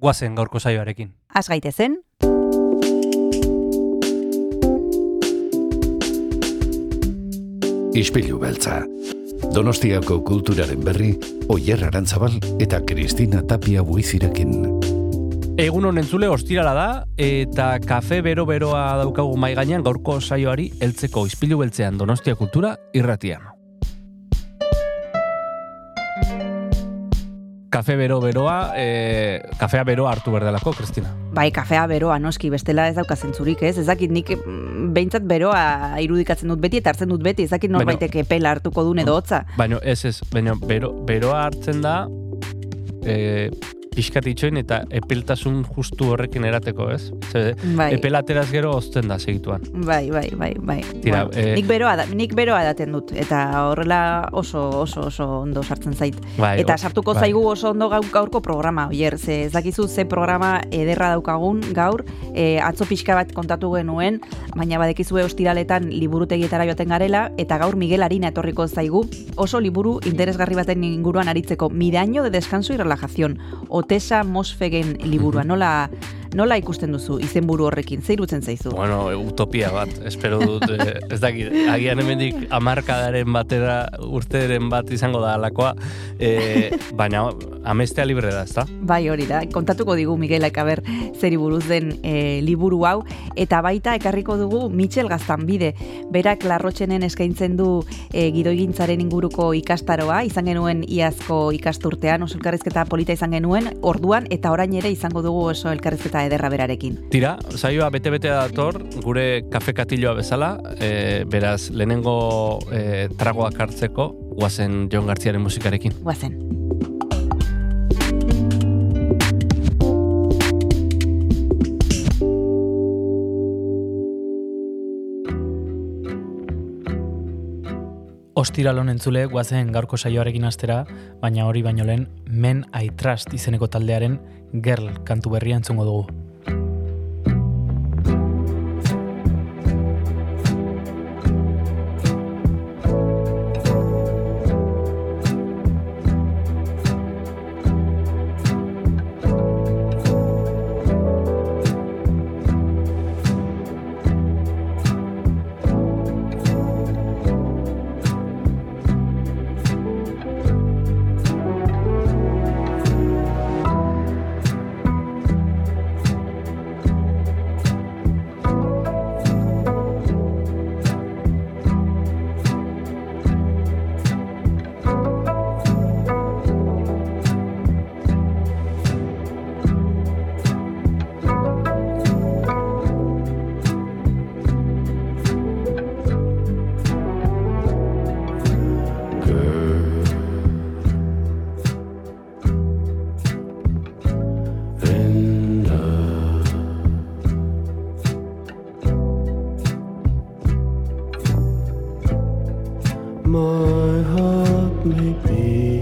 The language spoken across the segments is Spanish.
guazen gaurko saioarekin. Az gaitezen, Ispilu beltza. Donostiako kulturaren berri, Oyer Arantzabal eta Kristina Tapia buizirekin. Egun honen zule ostirala da, eta kafe bero-beroa daukagu mai gainean gaurko saioari heltzeko izpilu beltzean Donostia Kultura irratian. Kafe bero-beroa, e, kafea beroa hartu berdelako, Kristina. bai, kafea beroa noski bestela ez dauka zentzurik, ez? Ez dakit nik mm, behintzat beroa irudikatzen dut beti eta hartzen dut beti, ez dakit norbaitek epela hartuko duen edo hotza. Baina ez ez, baina bero, beroa hartzen da e, pixkat itxoin eta epeltasun justu horrekin erateko, ez? Ze, Bai. epelateraz gero ozten da segituan. Bai, bai, bai, bai. Tira, Bueno, eh, nik beroa da, nik beroa daten dut eta horrela oso oso oso ondo sartzen zait. Bai, Eta o- sartuko bai. zaigu oso ondo gau- gaurko programa, oier, ze ez dakizu ze programa ederra daukagun gaur, e, atzo pixka bat kontatu genuen, baina badekizue ostiraletan liburutegietara joaten garela, eta gaur Miguel Arina etorriko zaigu, oso liburu interesgarri baten inguruan aritzeko, Miraño de descanso y relajación, Otesa Mosfegen liburua, nola, nola ikusten duzu izenburu horrekin, ze irutzen zaizu? Bueno, utopia bat, espero dut, eh, ez dakit, agian hemendik amarkadaren batera urteren bat izango da alakoa, eh, baina amestea libre da, ezta? Bai, hori da. Kontatuko digu Miguelak aber zeri buruz den e, liburu hau eta baita ekarriko dugu Michel Gaztanbide. Berak larrotxenen eskaintzen du e, gidoigintzaren inguruko ikastaroa, izan genuen iazko ikasturtean, oso elkarrizketa polita izan genuen, orduan eta orain ere izango dugu oso elkarrizketa ederra berarekin. Tira, saioa bete-bete dator, gure kafe katilloa bezala, eh, beraz, lehenengo eh, tragoak hartzeko, guazen Jon Gartziaren musikarekin. Guazen. Ostiral honen zule, guazen gaurko saioarekin astera, baina hori baino lehen, Men I Trust izeneko taldearen Girl kantu berria entzungo dugu. My heart may be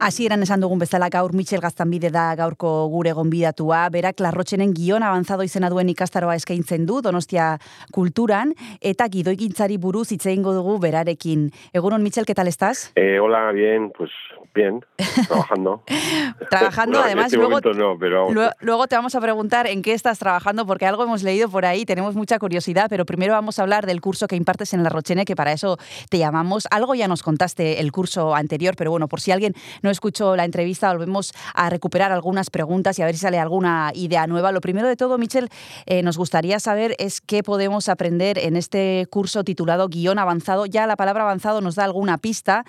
Hasieran esan dugun bezala gaur Michel Gaztanbide da gaurko gure gonbidatua, berak larrotxenen gion avanzado izena duen ikastaroa eskaintzen du Donostia kulturan, eta gidoigintzari buruz hitz egingo dugu berarekin. Egunon, Michel, ¿qué tal estás? Eh, hola, bien, pues bien, trabajando. Trabajando, además, este luego, no, pero luego, luego te vamos a preguntar en qué estás trabajando, porque algo hemos leído por ahí, tenemos mucha curiosidad, pero primero vamos a hablar del curso que impartes en La Rochene, que para eso te llamamos. Algo ya nos contaste el curso anterior, pero bueno, por si alguien no escuchó la entrevista, volvemos a recuperar algunas preguntas y a ver si sale alguna idea nueva. Lo primero de todo, Michel, eh, nos gustaría saber es qué podemos aprender en este curso titulado Guión Avanzado. Ya la palabra avanzado nos da alguna pista,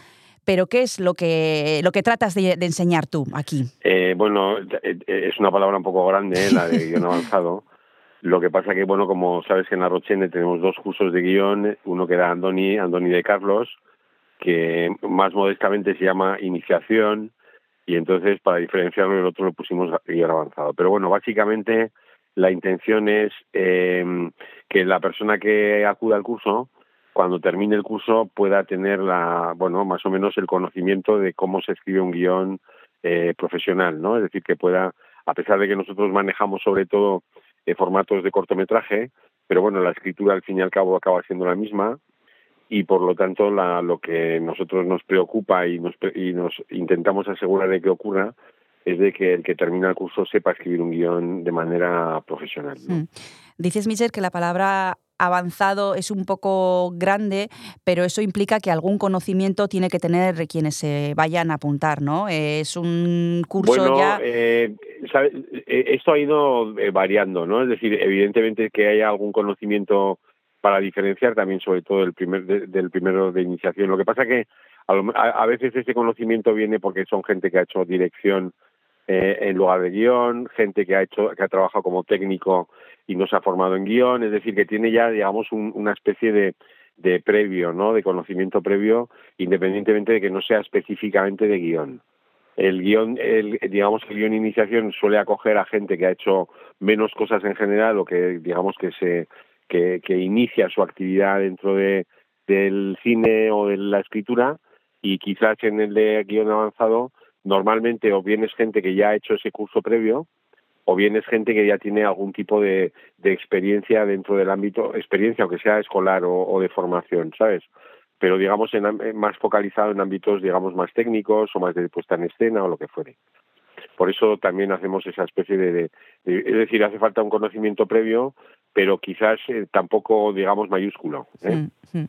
pero ¿qué es lo que, lo que tratas de, de enseñar tú aquí? eh, bueno, eh, eh, es una palabra un poco grande, eh, la de guion avanzado. Lo que pasa que, bueno, como sabes que en la Rochene tenemos dos cursos de guion, uno que da Andoni, Andoni de Carlos, que más modestamente se llama Iniciación, y entonces para diferenciarlo el otro lo pusimos guion avanzado. Pero bueno, básicamente la intención es eh, que la persona que acuda al curso, cuando termine el curso, pueda tener la, bueno, más o menos el conocimiento de cómo se escribe un guion eh, profesional, ¿no? Es decir, que pueda, a pesar de que nosotros manejamos sobre todo eh, formatos de cortometraje, pero bueno, la escritura al fin y al cabo acaba siendo la misma y por lo tanto la, lo que nosotros nos preocupa y nos, y nos intentamos asegurar de que ocurra es de que el que termina el curso sepa escribir un guion de manera profesional. Mm. Dices, Michel, que la palabra avanzado es un poco grande, pero eso implica que algún conocimiento tiene que tener quienes se vayan a apuntar, ¿no? Es un curso Bueno, ya... eh, sabe- eh, esto ha ido eh, variando, ¿no? Es decir, evidentemente que haya algún conocimiento para diferenciar también, sobre todo el primer de- del primero de iniciación. Lo que pasa que a, lo- a- a veces ese conocimiento viene porque son gente que ha hecho dirección eh, en lugar de guion, gente que ha hecho que ha trabajado como técnico y no se ha formado en guion, es decir, que tiene ya, digamos, un- una especie de, de previo, ¿no? De conocimiento previo, independientemente de que no sea específicamente de guion el guion, el, digamos el guion iniciación suele acoger a gente que ha hecho menos cosas en general o que digamos que se que, que inicia su actividad dentro de del cine o de la escritura y quizás en el de guion avanzado normalmente o bien es gente que ya ha hecho ese curso previo o bien es gente que ya tiene algún tipo de, experiencia dentro del ámbito, experiencia aunque sea escolar o, de formación, ¿sabes? pero digamos en, am- más focalizado en ámbitos digamos más técnicos o más de puesta en escena o lo que fuere. Por eso también hacemos esa especie de, de- de- es decir, hace falta un conocimiento previo, pero quizás eh, tampoco digamos mayúsculo. ¿eh? Mm, mm.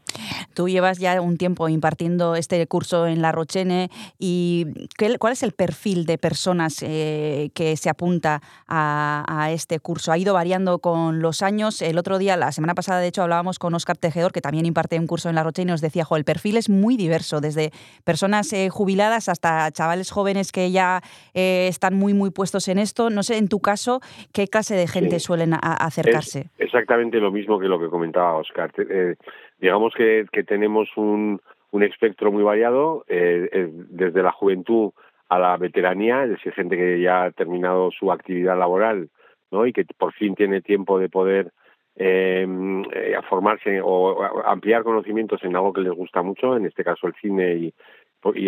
Tú llevas ya un tiempo impartiendo este curso en La Rochene y ¿qué- ¿cuál es el perfil de personas eh, que se apunta a, a este curso? Ha ido variando con los años. El otro día, la semana pasada, de hecho, hablábamos con Óscar Tejedor, que también imparte un curso en La Rochene, y nos decía, jo, el perfil es muy diverso, desde personas eh, jubiladas hasta chavales jóvenes que ya eh, están muy, muy puestos en esto. No sé, en tu caso, ¿qué clase de gente Sí. suelen acercarse? Es exactamente lo mismo que lo que comentaba Oscar. Eh, digamos que, tenemos un, espectro muy variado, eh, eh, desde la juventud a la veteranía, es decir, gente que ya ha terminado su actividad laboral ¿no? y que por fin tiene tiempo de poder eh, eh, formarse o ampliar conocimientos en algo que les gusta mucho, en este caso el cine y,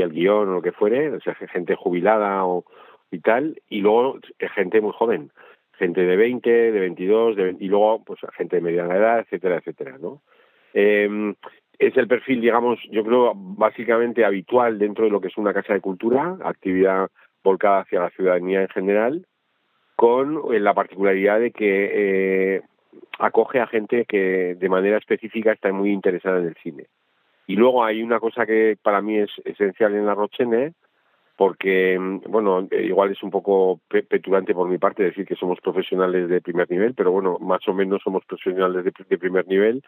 el guion o lo que fuere, o sea, gente jubilada o y tal, y luego gente muy joven, gente de 20, de 22, de 20, y luego pues gente de mediana edad, etcétera, etcétera, ¿no? Eh, es el perfil, digamos, yo creo básicamente habitual dentro de lo que es una casa de cultura, actividad volcada hacia la ciudadanía en general, con eh, la particularidad de que eh, acoge a gente que de manera específica está muy interesada en el cine. Y luego hay una cosa que para mí es esencial en la Rochene, porque, mm, bueno, eh, igual es un poco petulante por mi parte decir que somos profesionales de primer nivel, pero bueno, más o menos somos profesionales de, de primer nivel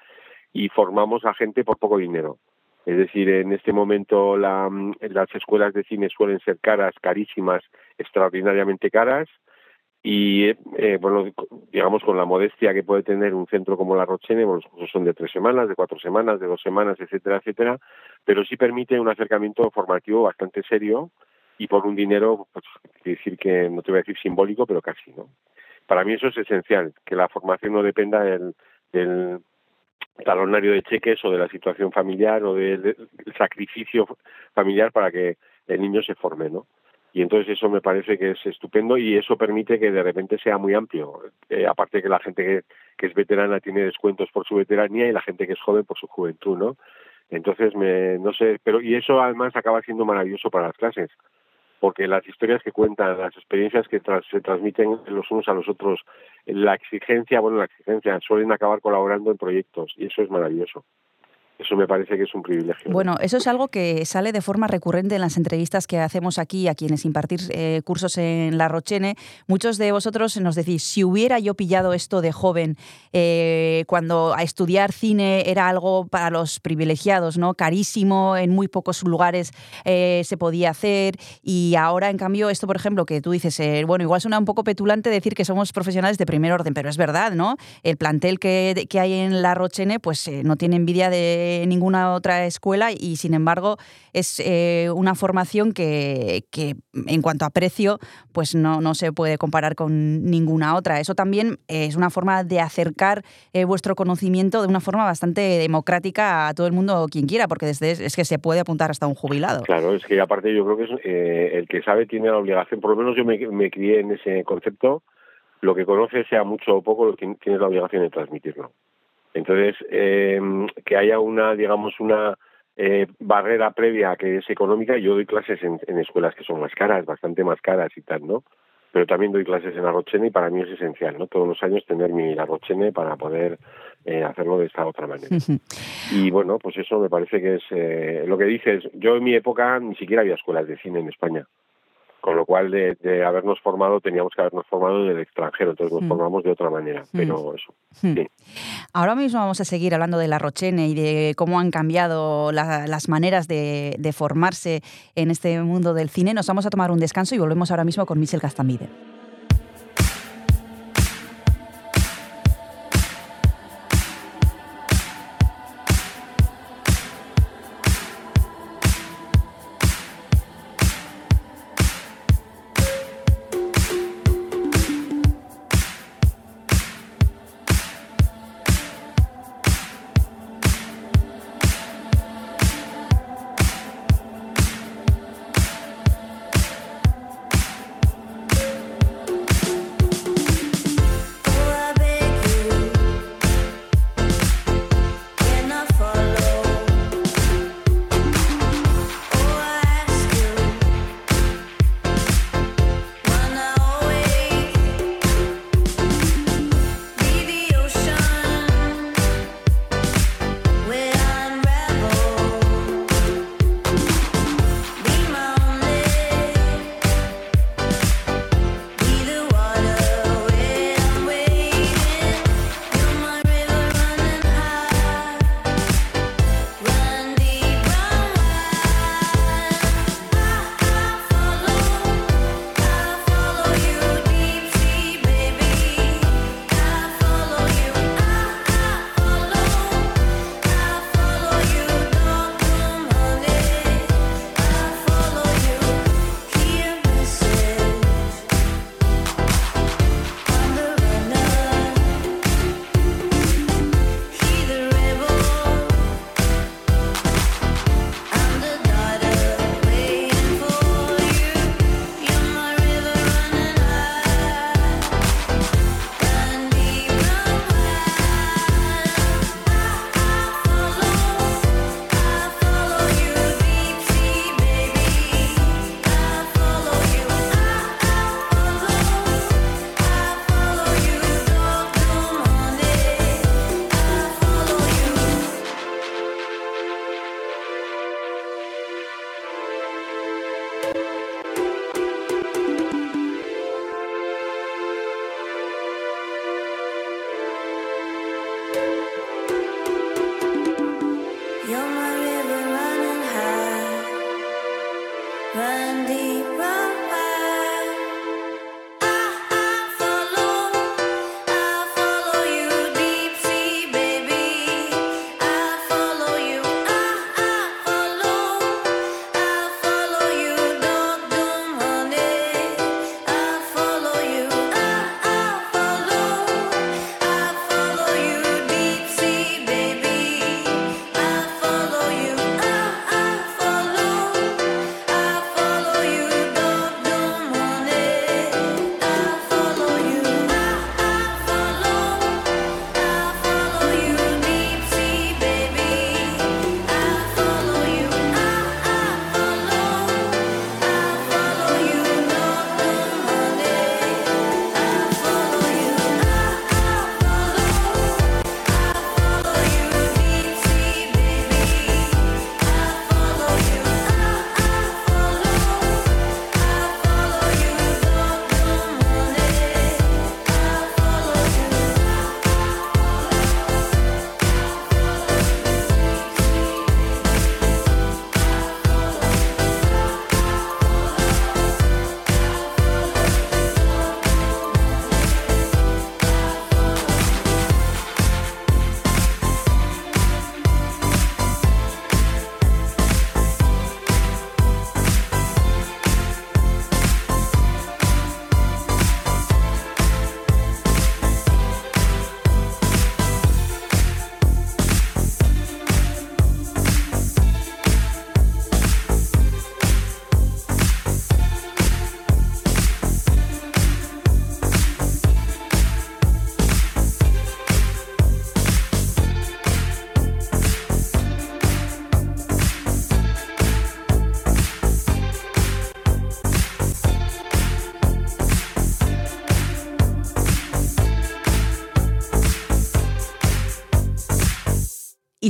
y formamos a gente por poco dinero. Es decir, en este momento la, las escuelas de cine suelen ser caras, carísimas, extraordinariamente caras, y eh, bueno digamos con la modestia que puede tener un centro como la Rochene bueno, los cursos son de tres semanas de cuatro semanas de dos semanas etcétera etcétera pero sí permite un acercamiento formativo bastante serio y por un dinero pues decir que no te voy a decir simbólico pero casi no para mí eso es esencial que la formación no dependa del, del talonario de cheques o de la situación familiar o del sacrificio familiar para que el niño se forme no y entonces eso me parece que es estupendo y eso permite que de repente sea muy amplio. Eh, aparte que la gente que, que, es veterana tiene descuentos por su veteranía y la gente que es joven por su juventud, ¿no? Entonces, me, no sé, pero y eso además acaba siendo maravilloso para las clases, porque las historias que cuentan, las experiencias que se transmiten los unos a los otros, la exigencia, bueno, la exigencia, suelen acabar colaborando en proyectos y eso es maravilloso. Eso me parece que es un privilegio. Bueno, eso es algo que sale de forma recurrente en las entrevistas que hacemos aquí a quienes impartir eh, cursos en La Rochene. Muchos de vosotros nos decís, si hubiera yo pillado esto de joven, eh, cuando a estudiar cine era algo para los privilegiados, ¿no? Carísimo, en muy pocos lugares eh, se podía hacer. Y ahora, en cambio, esto, por ejemplo, que tú dices, bueno, igual suena un poco petulante decir que somos profesionales de primer orden, pero es verdad, ¿no? El plantel que, que hay en La Rochene, pues no tiene envidia de ninguna otra escuela y sin embargo es eh, una formación que, que, en cuanto a precio pues no, no, se puede comparar con ninguna otra. Eso también es una forma de acercar eh, vuestro conocimiento de una forma bastante democrática a todo el mundo quien quiera, porque desde es que se puede apuntar hasta un jubilado. Claro, es que aparte yo creo que es, eh, el que sabe tiene la obligación, por lo menos yo me, crié en ese concepto, lo que conoce sea mucho o poco, lo que tiene la obligación de transmitirlo. Entonces, eh, que haya una, digamos, una eh, barrera previa que es económica, yo doy clases en, en, escuelas que son más caras, bastante más caras y tal, ¿no? Pero también doy clases en Arrochene y para mí es esencial, ¿no? Todos los años tener mi Arrochene para poder eh, hacerlo de esta otra manera. y bueno, pues eso me parece que es eh, lo que dices. Yo en mi época ni siquiera había escuelas de cine en España con lo cual de, de, habernos formado teníamos que habernos formado del extranjero, entonces nos mm. formamos de otra manera, mm. pero eso. Mm. Sí. Ahora mismo vamos a seguir hablando de la Rochene y de cómo han cambiado la, las maneras de, de, formarse en este mundo del cine. Nos vamos a tomar un descanso y volvemos ahora mismo con Michel Castambide.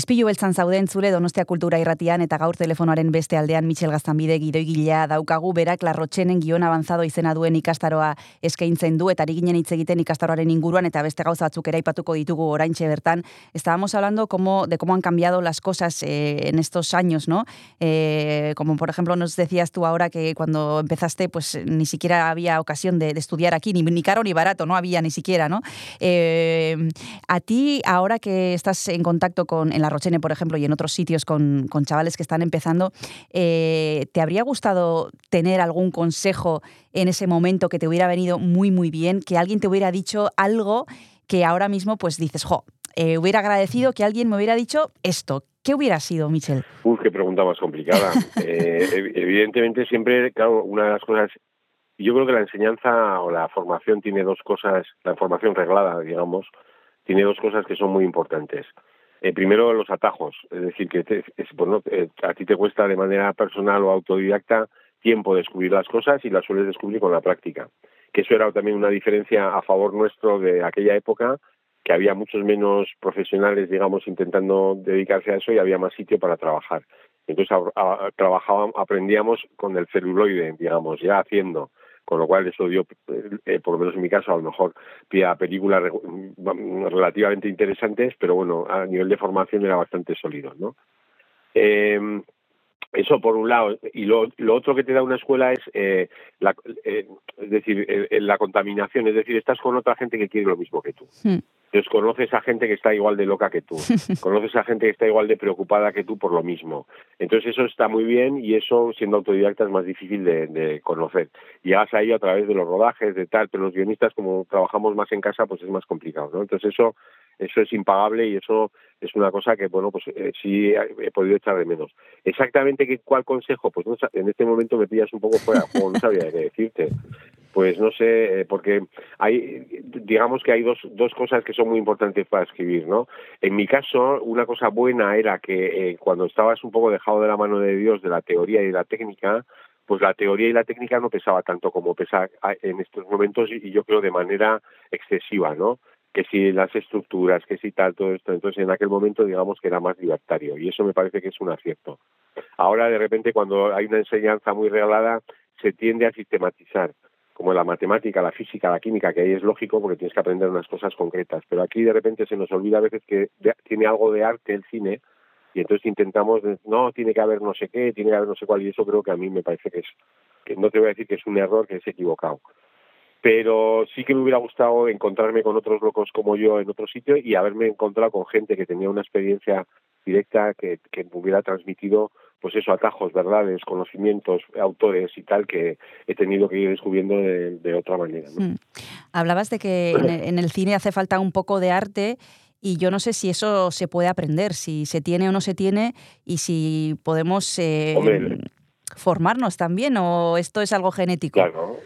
Izpilu beltzan zauden zure Donostia Kultura irratian eta gaur telefonoaren beste aldean Michel Gaztanbide gidoigilea daukagu berak larrotxenen gion avanzado izena duen ikastaroa eskaintzen du eta ari ginen hitz egiten ikastaroaren inguruan eta beste gauza batzuk ere aipatuko ditugu oraintxe bertan. Estábamos hablando como, de cómo han cambiado las cosas eh, en estos años, ¿no? Eh, como por ejemplo nos decías tú ahora que cuando empezaste pues ni siquiera había ocasión de, de estudiar aquí, ni, ni caro ni barato, no había ni siquiera, ¿no? Eh, a ti, ahora que estás en contacto con, en la Por ejemplo, y en otros sitios con, con chavales que están empezando, eh, ¿te habría gustado tener algún consejo en ese momento que te hubiera venido muy, muy bien? Que alguien te hubiera dicho algo que ahora mismo pues dices, jo, eh, hubiera agradecido que alguien me hubiera dicho esto. ¿Qué hubiera sido, Michel? Uf, qué pregunta más complicada. Eh, ev- evidentemente siempre, claro, una de las cosas, yo creo que la enseñanza o la formación tiene dos cosas, la formación reglada, digamos, tiene dos cosas que son muy importantes. Eh, primero, los atajos, es decir, que te- eh, a ti te cuesta de manera personal o autodidacta tiempo descubrir las cosas y las sueles descubrir con la práctica. Que eso era también una diferencia a favor nuestro de aquella época, que había muchos menos profesionales, digamos, intentando dedicarse a eso y había más sitio para trabajar. Entonces a- trabajábamos, aprendíamos con el celuloide, digamos, ya haciendo, con lo cual eso dio, eh, por lo menos en mi caso, a lo mejor pie a películas mm, relativamente interesantes, pero bueno, a nivel de formación era bastante sólido, ¿no? Eh, eso por un lado. Y lo, lo otro que te da una escuela es, eh, la, eh, es decir, eh, eh, la contaminación. Es decir, estás con otra gente que quiere lo mismo que tú. Hmm. Entonces conoces a gente que está igual de loca que tú. conoces a gente que está igual de preocupada que tú por lo mismo. Entonces eso está muy bien y eso, siendo autodidacta, es más difícil de, de conocer. Llegas ahí a través de los rodajes, de tal, pero los guionistas, como trabajamos más en casa, pues es más complicado, ¿no? Entonces eso eso es impagable y eso es una cosa que, bueno, pues eh, sí he podido echar de menos. Exactamente qué, cuál consejo, pues no, en este momento me pillas un poco fuera de juego, no sabría qué decirte. Pues no sé, eh, porque hay, digamos que hay dos, dos cosas que son muy importantes para escribir, ¿no? En mi caso, una cosa buena era que eh, cuando estabas un poco dejado de la mano de Dios de la teoría y de la técnica, pues la teoría y la técnica no pesaba tanto como pesa a- en estos momentos y yo creo de manera excesiva, ¿no? Que si las estructuras, que si tal, todo esto. Entonces, en aquel momento, digamos que era más libertario y eso me parece que es un acierto. Ahora, de repente, cuando hay una enseñanza muy reglada, se tiende a sistematizar, como la matemática, la física, la química, que ahí es lógico porque tienes que aprender unas cosas concretas. Pero aquí, de repente, se nos olvida a veces que tiene algo de arte el cine y entonces intentamos, no, tiene que haber no sé qué, tiene que haber no sé cuál, y eso creo que a mí me parece que es, que no te voy a decir que es un error, que es equivocado. Pero sí que me hubiera gustado encontrarme con otros locos como yo en otro sitio y haberme encontrado con gente que tenía una experiencia directa que, que me hubiera transmitido pues eso, atajos, verdades, conocimientos, autores y tal que he tenido que ir descubriendo de, de otra manera. ¿no? Mm. Hablabas de que en el, en el cine hace falta un poco de arte y yo no sé si eso se puede aprender, si se tiene o no se tiene y si podemos eh, Hombre, formarnos también o esto es algo genético. Claro.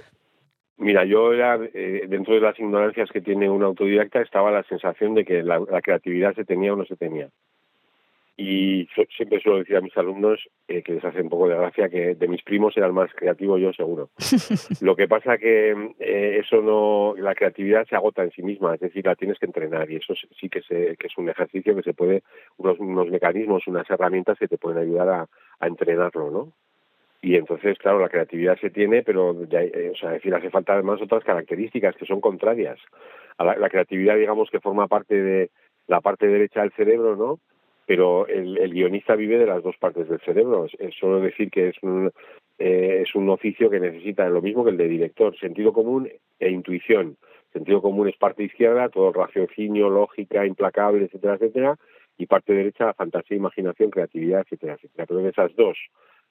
Mira, yo era, eh, dentro de las ignorancias que tiene un autodidacta, estaba la sensación de que la, la creatividad se tenía o no se tenía. Y so- siempre suelo decir a mis alumnos eh, que les hace un poco de gracia que de mis primos era el más creativo yo seguro. Lo que pasa que eh, eso no, la creatividad se agota en sí misma, es decir, la tienes que entrenar y eso sí- sí que, se, que es un ejercicio que se puede, unos, unos mecanismos, unas herramientas que te pueden ayudar a, a entrenarlo, ¿no? Y entonces, claro, la creatividad se tiene, pero ya, eh, o sea, decir, hace falta además otras características que son contrarias. A la, creatividad, digamos, que forma parte de la parte derecha del cerebro, ¿no? Pero el, el guionista vive de las dos partes del cerebro. Solo decir que es un, eh, es un oficio que necesita lo mismo que el de director, sentido común e intuición. Sentido común es parte izquierda, todo raciocinio, lógica, implacable, etcétera, etcétera, y parte derecha, fantasía, imaginación, creatividad, etcétera, etcétera. Pero en esas dos,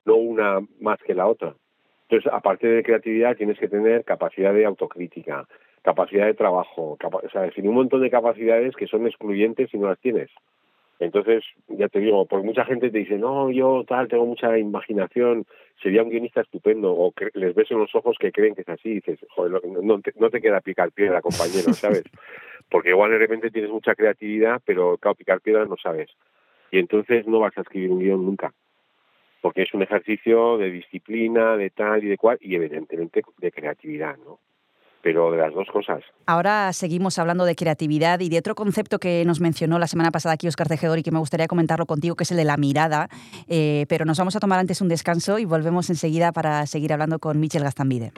no una más que la otra. Entonces, aparte de creatividad, tienes que tener capacidad de autocrítica, capacidad de trabajo, capa- o sea, decir, un montón de capacidades que son excluyentes si no las tienes. Entonces, ya te digo, porque mucha gente te dice, no, yo tal, tengo mucha imaginación, sería un guionista estupendo, o que les ves en los ojos que creen que es así, y dices, joder, no, no te, no te queda picar piedra, compañero, ¿sabes? Porque igual de repente tienes mucha creatividad, pero claro, picar piedra no sabes. Y entonces no vas a escribir un guion nunca porque es un ejercicio de disciplina, de tal y de cual, y evidentemente de creatividad, ¿no? Pero de las dos cosas. Ahora seguimos hablando de creatividad y de otro concepto que nos mencionó la semana pasada aquí Oscar Tejedor y que me gustaría comentarlo contigo, que es el de la mirada. Eh, pero nos vamos a tomar antes un descanso y volvemos enseguida para seguir hablando con Michel Gastambide.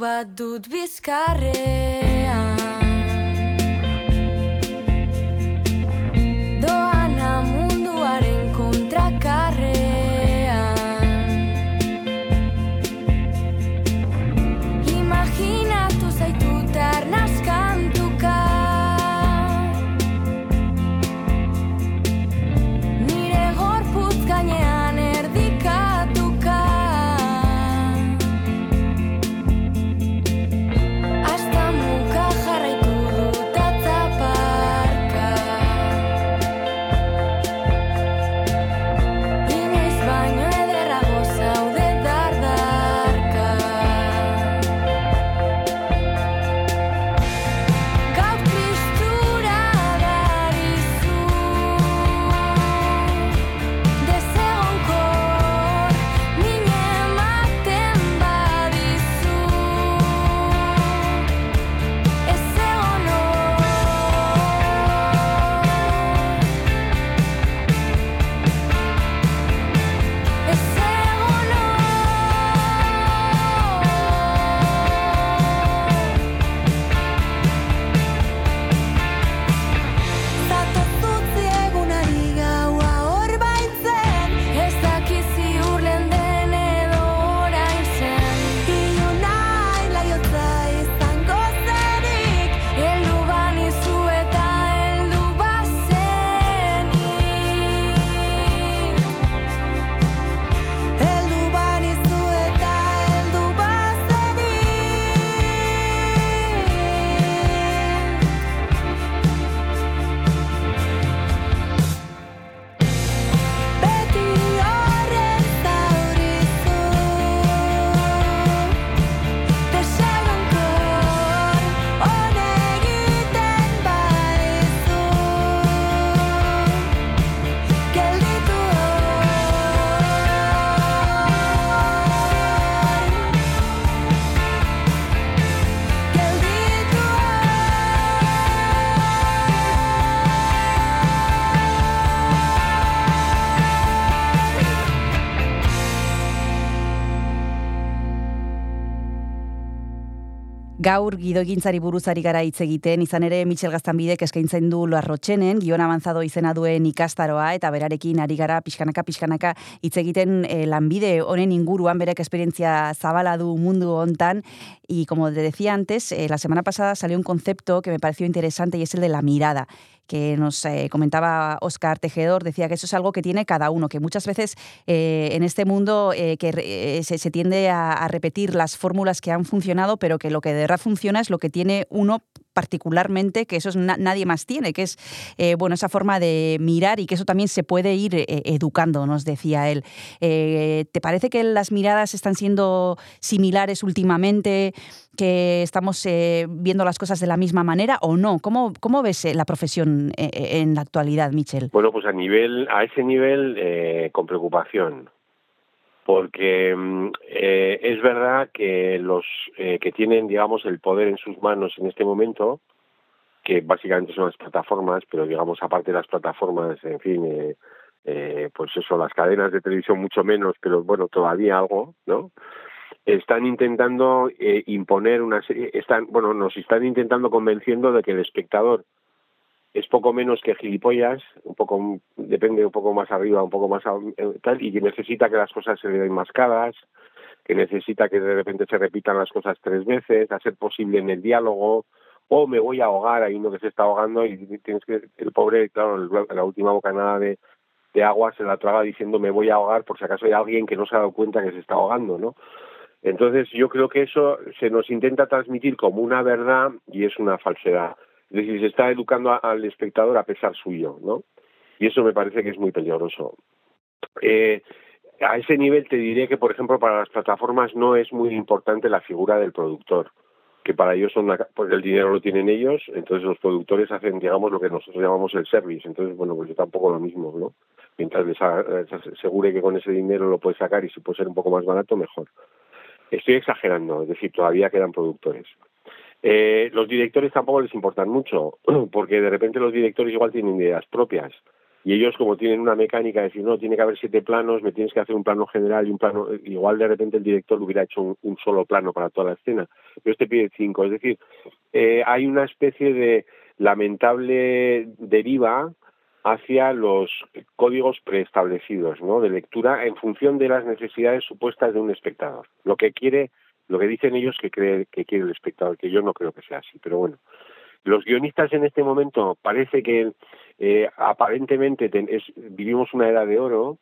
Bat dut bizkarrean Gaur gidogintzari buruzari gara hitz egiten, izan ere Michel Gaztanbidek eskaintzen du Loarrotxenen, gion avanzado izena duen ikastaroa, eta berarekin ari gara pixkanaka, pixkanaka hitz egiten eh, lanbide honen inguruan, berek esperientzia zabala du mundu hontan, y como te decía antes, eh, la semana pasada salió un concepto que me pareció interesante y es el de la mirada que nos eh, comentaba Oscar Tejedor, decía que eso es algo que tiene cada uno, que muchas veces eh, en este mundo eh, que se tiende a, a repetir las fórmulas que han funcionado, pero que lo que de verdad funciona es lo que tiene uno particularmente, que eso es na- nadie más tiene, que es eh, bueno esa forma de mirar y que eso también se puede ir eh, educando, nos decía él. Eh, ¿Te parece que las miradas están siendo similares últimamente, que estamos eh, viendo las cosas de la misma manera o no? ¿Cómo, cómo ves eh, la profesión eh, en la actualidad, Michel? Bueno, pues a nivel, a ese nivel, con preocupación, porque mm, eh, es verdad que los eh, que tienen, digamos, el poder en sus manos en este momento, que básicamente son las plataformas, pero digamos aparte de las plataformas, en fin, eh, eh, pues eso, las cadenas de televisión mucho menos, pero bueno, todavía algo, ¿no? Están intentando eh, imponer una serie, están, bueno, nos están intentando convenciendo de que el espectador es poco menos que gilipollas, un poco depende un poco más arriba, un poco más eh, tal, y que necesita que las cosas se le den mascadas, que necesita que de repente se repitan las cosas tres veces, a ser posible en el diálogo, o me voy a ahogar, hay uno que se está ahogando y tienes que, el pobre, claro, la última bocanada de, de agua se la traga diciendo me voy a ahogar por si acaso hay alguien que no se ha dado cuenta que se está ahogando, ¿no? Entonces yo creo que eso se nos intenta transmitir como una verdad y es una falsedad. Es decir, se está educando al espectador a pesar suyo, ¿no? Y eso me parece que es muy peligroso. Eh, a ese nivel te diré que, por ejemplo, para las plataformas no es muy importante la figura del productor, que para ellos son una, pues el dinero lo tienen ellos, entonces los productores hacen, digamos, lo que nosotros llamamos el service. Entonces, bueno, pues yo tampoco lo mismo, ¿no? Mientras les, les asegure que con ese dinero lo puede sacar y si puede ser un poco más barato, mejor. Estoy exagerando, es decir, todavía quedan productores. Eh, los directores tampoco les importan mucho, porque de repente los directores igual tienen ideas propias. Y ellos como tienen una mecánica de decir, no, tiene que haber siete planos, me tienes que hacer un plano general y un plano, igual de repente el director hubiera hecho un, solo plano para toda la escena, pero este pide cinco. Es decir, eh, hay una especie de lamentable deriva hacia los códigos preestablecidos, ¿no? De lectura en función de las necesidades supuestas de un espectador. Lo que quiere, lo que dicen ellos que cree que quiere el espectador, que yo no creo que sea así, pero bueno. Los guionistas en este momento parece que eh, aparentemente ten- es- vivimos una era de oro,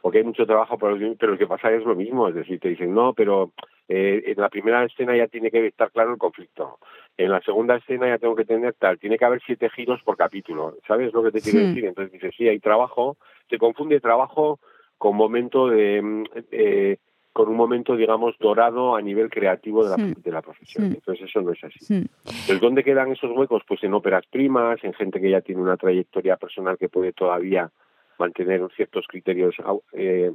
porque hay mucho trabajo para los guionistas, pero lo que pasa es lo mismo, es decir, te dicen, no, pero eh, en la primera escena ya tiene que estar claro el conflicto, en la segunda escena ya tengo que tener tal, tiene que haber siete giros por capítulo, ¿sabes lo que te quiero Sí. decir? Entonces dices, sí, hay trabajo, se confunde trabajo con momento de... mm, eh, con un momento, digamos, dorado a nivel creativo de la, Sí. de la profesión. Sí. Entonces eso no es así. Hmm. Entonces, ¿dónde quedan esos huecos? Pues en óperas primas, en gente que ya tiene una trayectoria personal que puede todavía mantener ciertos criterios eh,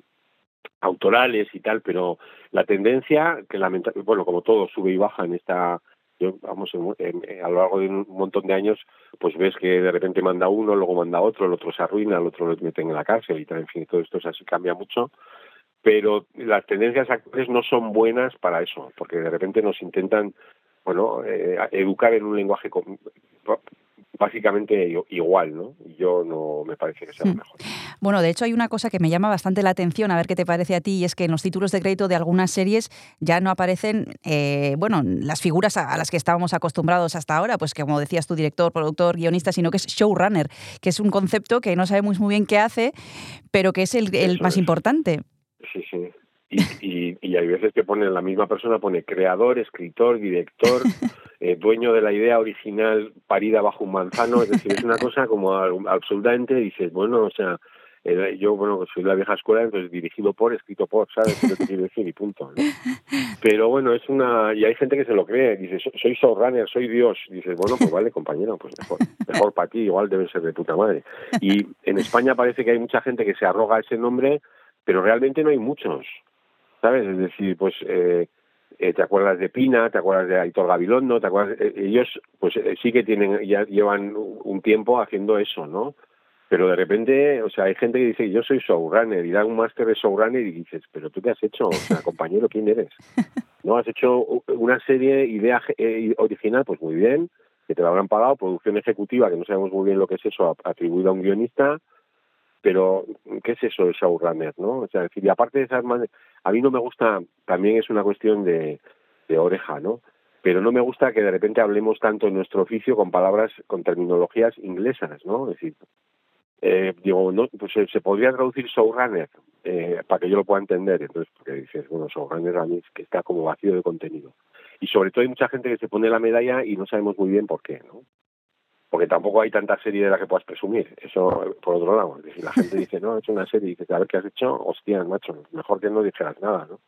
autorales y tal, pero la tendencia, que lamentablemente, bueno, como todo sube y baja en esta, yo, vamos, a lo largo de un montón de años, pues ves que de repente manda uno, luego manda otro, el otro se arruina, el otro lo meten en la cárcel y tal, en fin, todo esto es así, cambia mucho pero las tendencias actuales no son buenas para eso, porque de repente nos intentan, bueno, eh, educar en un lenguaje básicamente igual, ¿no? Yo no me parece que sea lo Hmm. mejor. Bueno, de hecho hay una cosa que me llama bastante la atención, a ver qué te parece a ti, y es que en los títulos de crédito de algunas series ya no aparecen, eh, bueno, las figuras a, las que estábamos acostumbrados hasta ahora, pues como decías tu director, productor, guionista, sino que es showrunner, que es un concepto que no sabemos muy bien qué hace, pero que es el, más es. importante. Sí, sí. Y, y, y hay veces que pone la misma persona, pone creador, escritor, director, eh, dueño de la idea original parida bajo un manzano, es decir, es una cosa como absolutamente, dices, bueno, o sea, eh, yo, bueno, soy de la vieja escuela, entonces dirigido por, escrito por, ¿sabes qué te quiero decir? Y punto. ¿no? Pero bueno, es una, y hay gente que se lo cree, dice, "So- soy showrunner, soy Dios, dices, bueno, pues vale, compañero, pues mejor, mejor para ti, igual debe ser de puta madre. Y en España parece que hay mucha gente que se arroga ese nombre, pero realmente no hay muchos. ¿sabes? Es decir, pues eh, eh, te acuerdas de Pina, te acuerdas de Aitor Gabilondo, te acuerdas, eh, ellos pues eh, sí que tienen, ya llevan un tiempo haciendo eso, ¿no? Pero de repente, o sea, hay gente que dice, yo soy showrunner y da un máster de showrunner y dices, pero tú qué has hecho, o sea, compañero, ¿quién eres? ¿no? Has hecho una serie, idea eh, original, pues muy bien, que te lo habrán pagado, producción ejecutiva, que no sabemos muy bien lo que es eso, atribuido a un guionista, pero ¿qué es eso de showrunner, no? O sea, decir, y aparte de esas a mí no me gusta, también es una cuestión de, oreja, ¿no? Pero no me gusta que de repente hablemos tanto en nuestro oficio con palabras, con terminologías inglesas, ¿no? Es decir, eh, digo, no, pues se, se podría traducir showrunner eh, para que yo lo pueda entender. Entonces, porque dices, bueno, showrunner a mí es que está como vacío de contenido. Y sobre todo hay mucha gente que se pone la medalla y no sabemos muy bien por qué, ¿no? Porque tampoco hay tanta serie de la que puedas presumir. Eso, por otro lado. Decir, la gente dice, no, he hecho una serie y dices, a ver qué has hecho, hostias, macho, mejor que no dijeras nada, ¿no?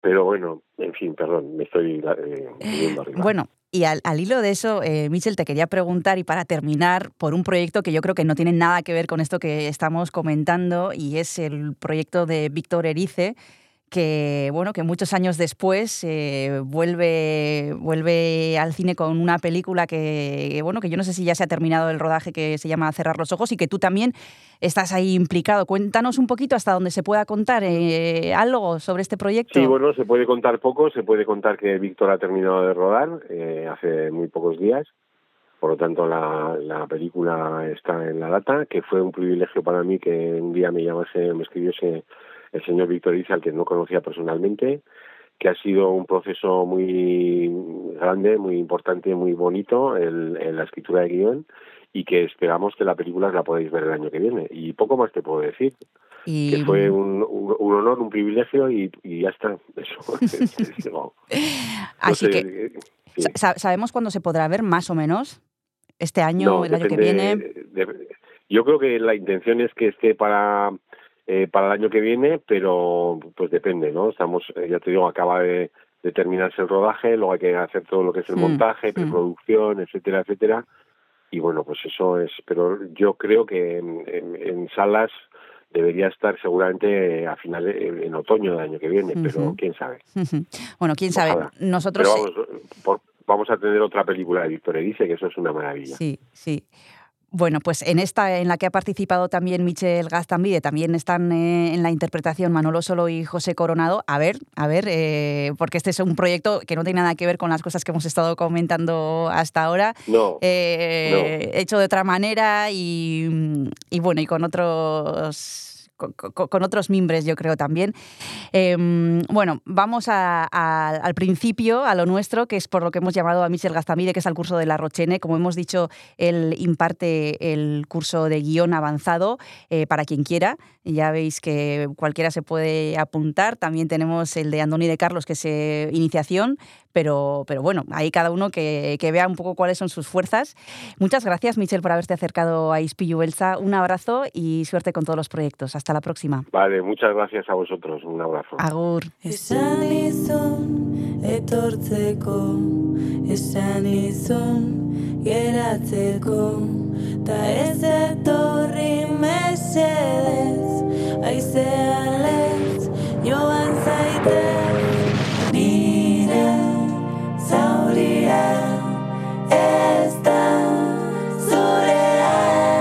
Pero bueno, en fin, perdón, me estoy eh, viniendo arriba. Bueno, y al, al hilo de eso, eh, Michel, te quería preguntar, y para terminar, por un proyecto que yo creo que no tiene nada que ver con esto que estamos comentando, y es el proyecto de Víctor Erice, que bueno que muchos años después eh, vuelve vuelve al cine con una película que bueno que yo no sé si ya se ha terminado el rodaje que se llama Cerrar los ojos y que tú también estás ahí implicado. Cuéntanos un poquito hasta donde se pueda contar eh, algo sobre este proyecto. Sí, bueno, se puede contar poco, se puede contar que Víctor ha terminado de rodar eh, hace muy pocos días, por lo tanto la, la película está en la data, que fue un privilegio para mí que un día me llamase, me escribiese el señor Víctor Iza, al que no conocía personalmente, que ha sido un proceso muy grande, muy importante, muy bonito en, en la escritura de guion y que esperamos que la película la podáis ver el año que viene. Y poco más te puedo decir. y Que fue un, un, un honor, un privilegio y, y ya está. Eso. No así sé, que sí. sabemos cuándo se podrá ver más o menos este año No, el año que viene de- yo creo que la intención es que esté para eh, para el año que viene, pero pues depende, ¿no? Estamos, eh, ya te digo, acaba de, de terminarse el rodaje, luego hay que hacer todo lo que es el Mm, montaje, mm. preproducción, etcétera, etcétera. Y bueno, pues eso es, pero yo creo que en, en- en salas debería estar seguramente a finales, en, otoño del año que viene, pero quién sabe. Bueno quién sabe Ojalá. nosotros Pero vamos, por- vamos a tener otra película de Víctor Erice, que eso es una maravilla. Sí, sí. Bueno, pues en esta en la que ha participado también Michel Gastambide, también están eh, en la interpretación Manolo Solo y José Coronado. A ver, a ver, eh, porque este es un proyecto que no tiene nada que ver con las cosas que hemos estado comentando hasta ahora. No, eh, hecho de otra manera y, y bueno, y con otros con, otros mimbres, yo creo también. Eh, bueno, vamos al principio, a lo nuestro, que es por lo que hemos llamado a Michel Gastamide, que es al curso de la Rochene. Como hemos dicho, él imparte el curso de guion avanzado eh, para quien quiera. Ya veis que cualquiera se puede apuntar. También tenemos el de Andoni de Carlos, que es eh, iniciación, pero, pero bueno, ahí cada uno que, que vea un poco cuáles son sus fuerzas. Muchas gracias, Michel, por haberte acercado a Ispillu Belsa. Un abrazo y suerte con todos los proyectos. Hasta la próxima. Vale, muchas gracias a vosotros. Un abrazo. Agur. Esan nizun zaurien ez da zurean.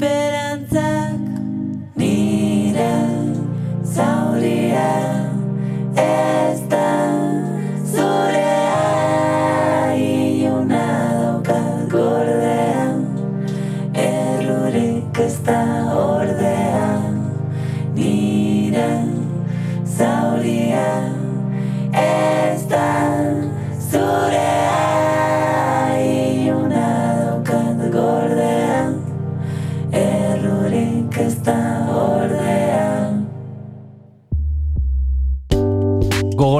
Esperantzak nire zauria ez da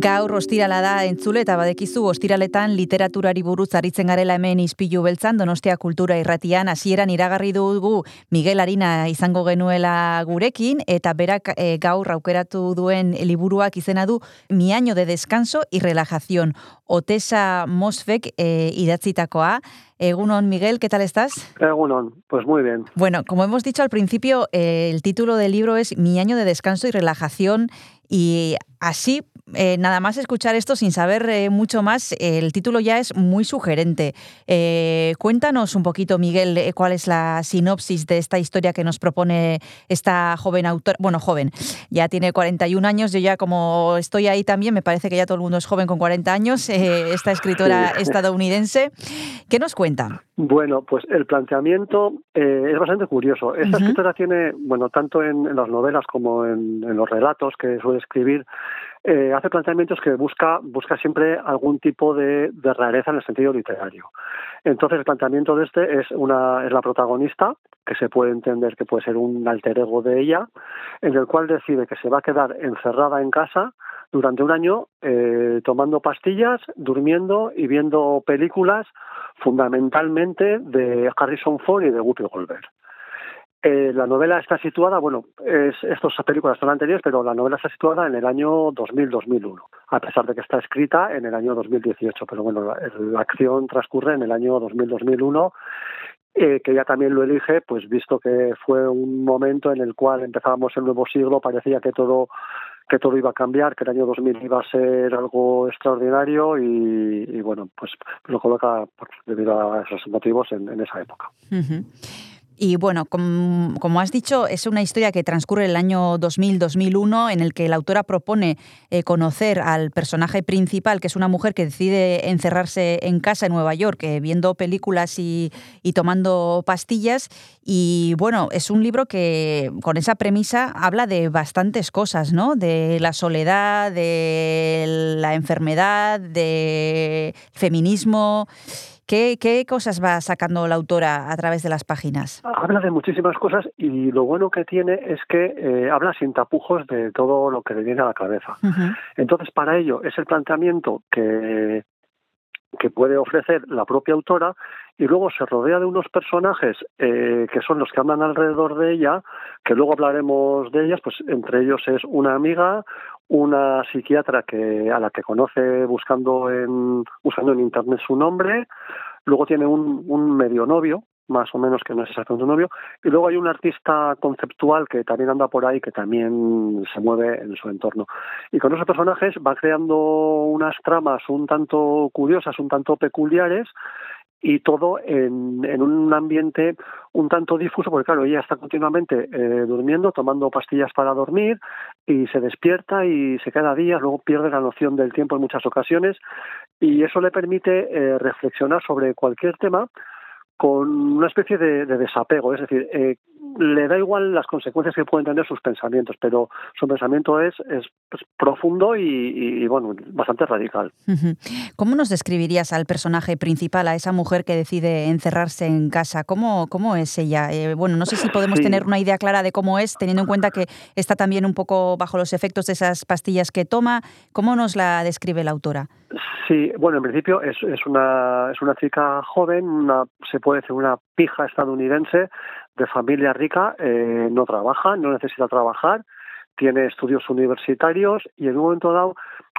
Gaur ostirala da entzule eta badekizu ostiraletan literaturari buruz aritzen garela hemen izpilu beltzan Donostia Kultura Irratian hasieran iragarri dugu Miguel Arina izango genuela gurekin eta berak e, gaur aukeratu duen liburuak izena du Mi año de descanso y relajación. Otesa Mosfek e, idatzitakoa. Egunon, Miguel, ¿qué tal estás? Egunon, pues muy bien. Bueno, como hemos dicho al principio, eh, el título del libro es Mi año de descanso y relajación y así, eh, nada más escuchar esto sin saber eh, mucho más, el título ya es muy sugerente. Eh, cuéntanos un poquito, Miguel, cuál es la sinopsis de esta historia que nos propone esta joven autora. Bueno, joven, ya tiene 41 años, yo ya como estoy ahí también, me parece que ya todo el mundo es joven con 40 años, esta escritora estadounidense. ¿Qué nos cuenta? Bueno, pues el planteamiento eh, es bastante curioso. Esta escritora tiene, bueno, tanto en, en las novelas como en, en los relatos que suele escribir, eh, hace planteamientos que busca, busca siempre algún tipo de, rareza en el sentido literario. Entonces el planteamiento de este es una es la protagonista, que se puede entender que puede ser un alter ego de ella, en el cual decide que se va a quedar encerrada en casa durante un año eh, tomando pastillas, durmiendo y viendo películas fundamentalmente de Harrison Ford y de Whoopi Goldberg. Eh, la novela está situada, bueno, es, estas películas son anteriores, pero la novela está situada en el año 2000-2001, a pesar de que está escrita en el año 2018, pero bueno, la, acción transcurre en el año 2000-2001, eh, que ella también lo elige, pues visto que fue un momento en el cual empezábamos el nuevo siglo, parecía que todo que todo iba a cambiar, que el año 2000 iba a ser algo extraordinario y, bueno, pues lo coloca debido a esos motivos en, esa época. Ujú. Y bueno, com- como has dicho, es una historia que transcurre el año 2000-2001 en el que la autora propone eh, conocer al personaje principal, que es una mujer que decide encerrarse en casa en Nueva York, eh, viendo películas y, y tomando pastillas. Y bueno, es un libro que con esa premisa habla de bastantes cosas, ¿no? De la soledad, de la enfermedad, de feminismo. ¿Qué, ¿Qué, cosas va sacando la autora a través de las páginas? Habla de muchísimas cosas y lo bueno que tiene es que eh, habla sin tapujos de todo lo que le viene a la cabeza. Uh -huh. Entonces, para ello es el planteamiento que, que puede ofrecer la propia autora y luego se rodea de unos personajes eh, que son los que andan alrededor de ella, que luego hablaremos de ellas, pues entre ellos es una amiga, una psiquiatra que a la que conoce buscando en usando en internet su nombre, luego tiene un, un medio novio más o menos que no es exactamente un novio y luego hay un artista conceptual que también anda por ahí que también se mueve en su entorno. Y con esos personajes va creando unas tramas un tanto curiosas un tanto peculiares y todo en, en, un ambiente un tanto difuso, porque claro, ella está continuamente eh, durmiendo, tomando pastillas para dormir y se despierta y se queda días, luego pierde la noción del tiempo en muchas ocasiones y eso le permite eh, reflexionar sobre cualquier tema con una especie de, de desapego, es decir, eh, le da igual las consecuencias que pueden tener sus pensamientos, pero su pensamiento es, es pues, profundo y, y, y, bueno, bastante radical. ¿Cómo nos describirías al personaje principal, a esa mujer que decide encerrarse en casa? ¿Cómo, cómo es ella? Eh, bueno, no sé si podemos sí. tener una idea clara de cómo es, teniendo en cuenta que está también un poco bajo los efectos de esas pastillas que toma. ¿Cómo nos la describe la autora? Sí, bueno, en principio es, es, una, es una chica joven, una, se puede decir una pija estadounidense de familia rica, eh, no trabaja, no necesita trabajar, tiene estudios universitarios y en un momento dado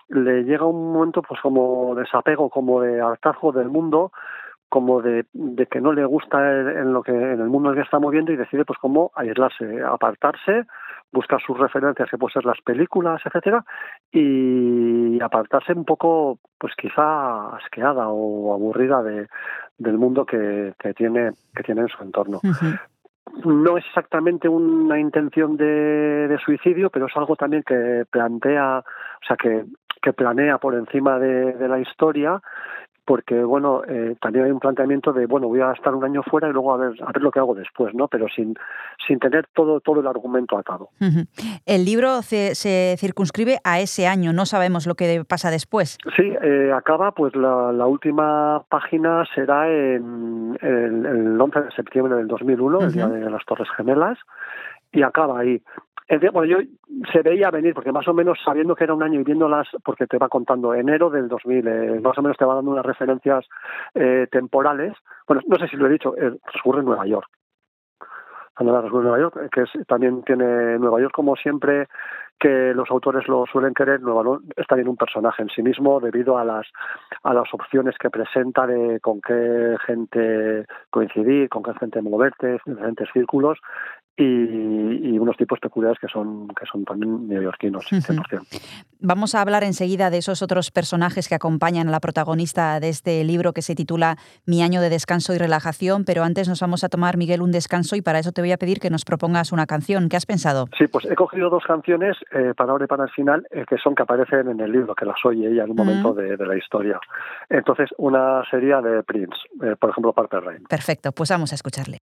le llega un momento pues como desapego, como de hartazgo del mundo, como de, que no le gusta en, lo que en el mundo en el que está moviendo y decide pues como aislarse, apartarse, buscar sus referencias que pueden ser las películas, etcétera, y apartarse un poco, pues quizá asqueada o aburrida de, del mundo que, que tiene que tiene en su entorno. Uh -huh no es exactamente una intención de, de, suicidio, pero es algo también que plantea, o sea, que, que planea por encima de, de, la historia, porque bueno, eh, también hay un planteamiento de, bueno, voy a estar un año fuera y luego a ver, a ver lo que hago después, ¿no? Pero sin, sin tener todo, todo el argumento atado. Ujú. El libro se, se circunscribe a ese año, no sabemos lo que pasa después. Sí, eh, acaba, pues la, la última página será en el, el 11 de septiembre del 2001, el día de las Torres Gemelas, y acaba ahí. Bueno, yo se veía venir, porque más o menos sabiendo que era un año y viéndolas, porque te va contando enero del 2000, eh, más o menos te va dando unas referencias eh, temporales. Bueno, no sé si lo he dicho, eh, en Nueva York. Transcurre en Nueva York, eh, que es- también tiene Nueva York, como siempre, que los autores lo suelen querer, Nueva York es también un personaje en sí mismo debido a las a las opciones que presenta de con qué gente coincidir, con qué gente moverte, en diferentes círculos y, y unos tipos peculiares que son que son también neoyorquinos, Ujú. 100%. Vamos a hablar enseguida de esos otros personajes que acompañan a la protagonista de este libro que se titula Mi año de descanso y relajación, pero antes nos vamos a tomar, Miguel, un descanso y para eso te voy a pedir que nos propongas una canción. ¿Qué has pensado? Sí, pues he cogido dos canciones eh, para ahora y para el final eh, que son que aparecen en el libro, que las oye ella en un momento de, de la historia. Entonces, una sería de Prince, eh, por ejemplo, Purple Rain. Perfecto, pues vamos a escucharle.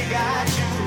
cidade.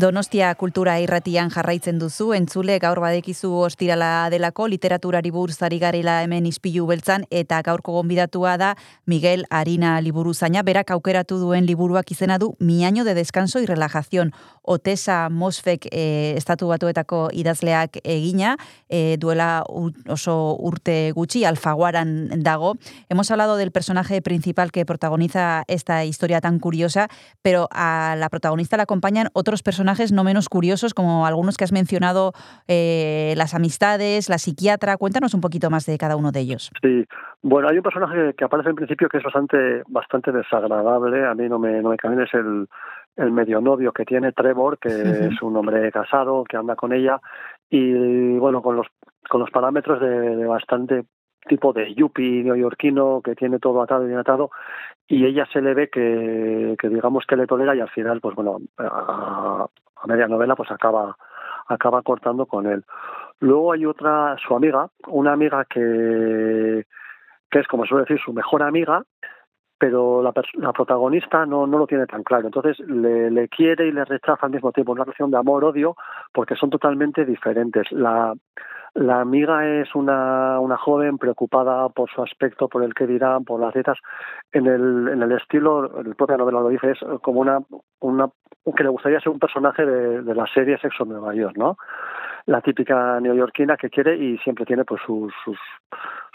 Donostia kultura irratian jarraitzen duzu, entzule gaur badekizu ostirala delako, literaturari buruz garela hemen izpilu beltzan, eta gaurko gonbidatua da Miguel Arina liburuzaina, berak aukeratu duen liburuak izena du Mi año de descanso y relajación. Otesa Mosfek eh, estatu batuetako idazleak egina, eh, duela oso urte gutxi, alfaguaran dago. Hemos hablado del personaje principal que protagoniza esta historia tan curiosa, pero a la protagonista la acompañan otros personajes no menos curiosos, como algunos que has mencionado, eh, las amistades, la psiquiatra. Cuéntanos un poquito más de cada uno de ellos. Sí, bueno, hay un personaje que aparece en principio que es bastante, bastante desagradable. A mí no me, no me camina, es el, el medio novio que tiene Trevor, que es un hombre casado, que anda con ella, y bueno, con los, con los parámetros de, de bastante tipo de yuppie neoyorquino que tiene todo atado y atado y ella se le ve que, que digamos que le tolera y al final pues bueno a, a media novela pues acaba acaba cortando con él luego hay otra su amiga una amiga que que es como suele decir su mejor amiga pero la, la protagonista no, no lo tiene tan claro. Entonces le, le quiere y le rechaza al mismo tiempo. Una relación de amor-odio porque son totalmente diferentes. La, la amiga es una, una joven preocupada por su aspecto, por el que dirán, por las dietas. En el, en el estilo, el propia novela lo dice, es como una, una que le gustaría ser un personaje de, de la serie Sexo en Nueva York, ¿no? La típica neoyorquina que quiere y siempre tiene pues sus, sus,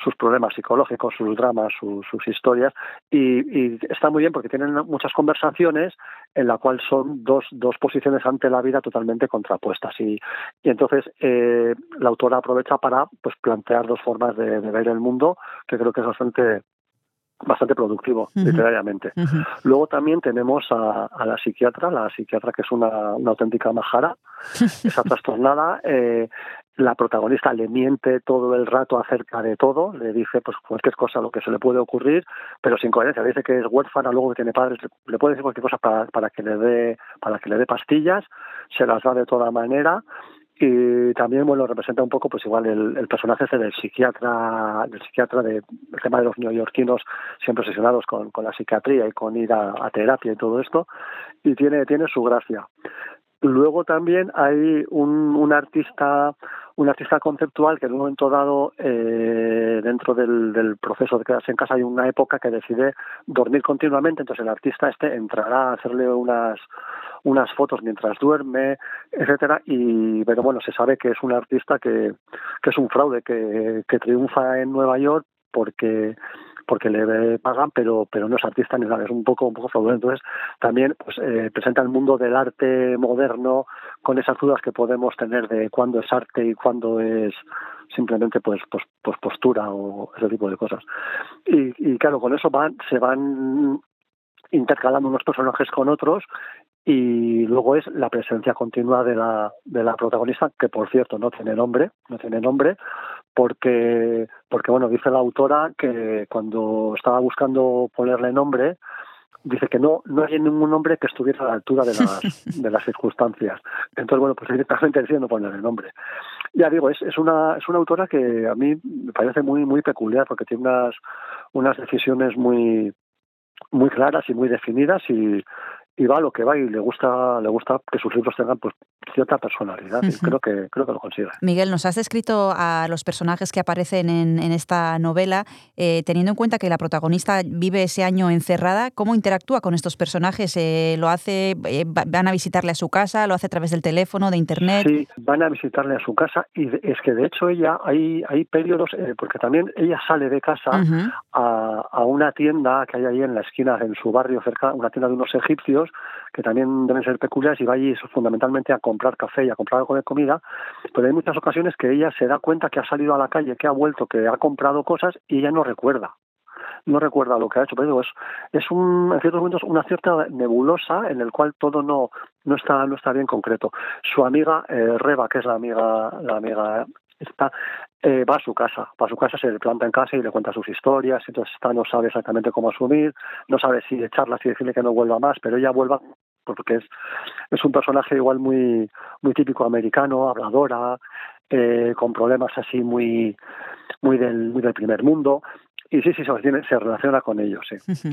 sus problemas psicológicos, sus dramas, sus, historias. Y, está muy bien porque tienen muchas conversaciones en la cual son dos, dos posiciones ante la vida totalmente contrapuestas. Y, y entonces eh, la autora aprovecha para pues plantear dos formas de ver el mundo que creo que es bastante bastante productivo literariamente. Luego también tenemos a, a la psiquiatra, la psiquiatra que es una, una auténtica majara, está trastornada, eh, la protagonista le miente todo el rato acerca de todo, le dice pues cualquier cosa lo que se le puede ocurrir, pero sin coherencia, le dice que es huérfana, luego que tiene padres, le puede decir cualquier cosa para, para que le dé, para que le dé pastillas, se las da de toda manera, y también bueno representa un poco pues igual el, personaje ese del psiquiatra del psiquiatra de el tema de los neoyorquinos siempre obsesionados con, con la psiquiatría y con ir a, a terapia y todo esto y tiene tiene su gracia luego también hay un, artista un artista conceptual que en un momento dado eh, dentro del, del proceso de quedarse en casa hay una época que decide dormir continuamente entonces el artista este entrará a hacerle unas unas fotos mientras duerme, etcétera, y pero bueno, se sabe que es un artista que, que es un fraude, que, que triunfa en Nueva York porque porque le pagan pero pero no es artista ni nada es un poco un poco fraudulento. Entonces también pues eh, presenta el mundo del arte moderno con esas dudas que podemos tener de cuándo es arte y cuándo es simplemente pues pues, pues postura o ese tipo de cosas. Y, y claro con eso van se van intercalando unos personajes con otros y luego es la presencia continua de la, de la protagonista, que por cierto no tiene nombre, no tiene nombre, porque, porque bueno, dice la autora que cuando estaba buscando ponerle nombre, dice que no, no hay ningún nombre que estuviera a la altura de las, de las circunstancias. Entonces, bueno, pues directamente decidiendo ponerle nombre. Ya digo, es, es una, es una autora que a mí me parece muy, muy peculiar porque tiene unas, unas decisiones muy, muy claras y muy definidas y, y va a lo que va y le gusta le gusta que sus libros tengan pues cierta personalidad y creo que creo que lo consigue. Miguel, nos has descrito a los personajes que aparecen en, en esta novela, eh, teniendo en cuenta que la protagonista vive ese año encerrada, ¿cómo interactúa con estos personajes? Eh, ¿Lo hace, eh, va- van a visitarle a su casa, lo hace a través del teléfono, de internet? Sí, van a visitarle a su casa y es que de hecho ella hay hay periodos eh, porque también ella sale de casa a, a una tienda que hay ahí en la esquina en su barrio cerca una tienda de unos egipcios que también deben ser peculiares y va allí fundamentalmente a comprar café y a comprar algo de comida pero hay muchas ocasiones que ella se da cuenta que ha salido a la calle que ha vuelto que ha comprado cosas y ella no recuerda no recuerda lo que ha hecho, pero digo, es, es un, en ciertos momentos una cierta nebulosa en el cual todo no, no está, no está bien concreto. Su amiga eh, Reba, que es la amiga, la amiga esta, eh, va a su casa, va a su casa, se le planta en casa y le cuenta sus historias, entonces esta no sabe exactamente cómo asumir, no sabe si echarla, si decirle que no vuelva más, pero ella vuelva porque es, es un personaje igual muy, muy típico americano, habladora, eh, con problemas así muy, muy del, muy del primer mundo, y sí, sí, se, relaciona con ellos, sí.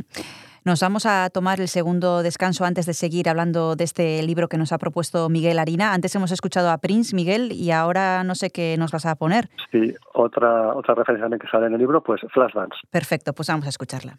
Nos vamos a tomar el segundo descanso antes de seguir hablando de este libro que nos ha propuesto Miguel Harina. Antes hemos escuchado a Prince, Miguel, y ahora no sé qué nos vas a poner. Sí, otra, otra referencia también que sale en el libro, pues Flashdance. Perfecto, pues vamos a escucharla.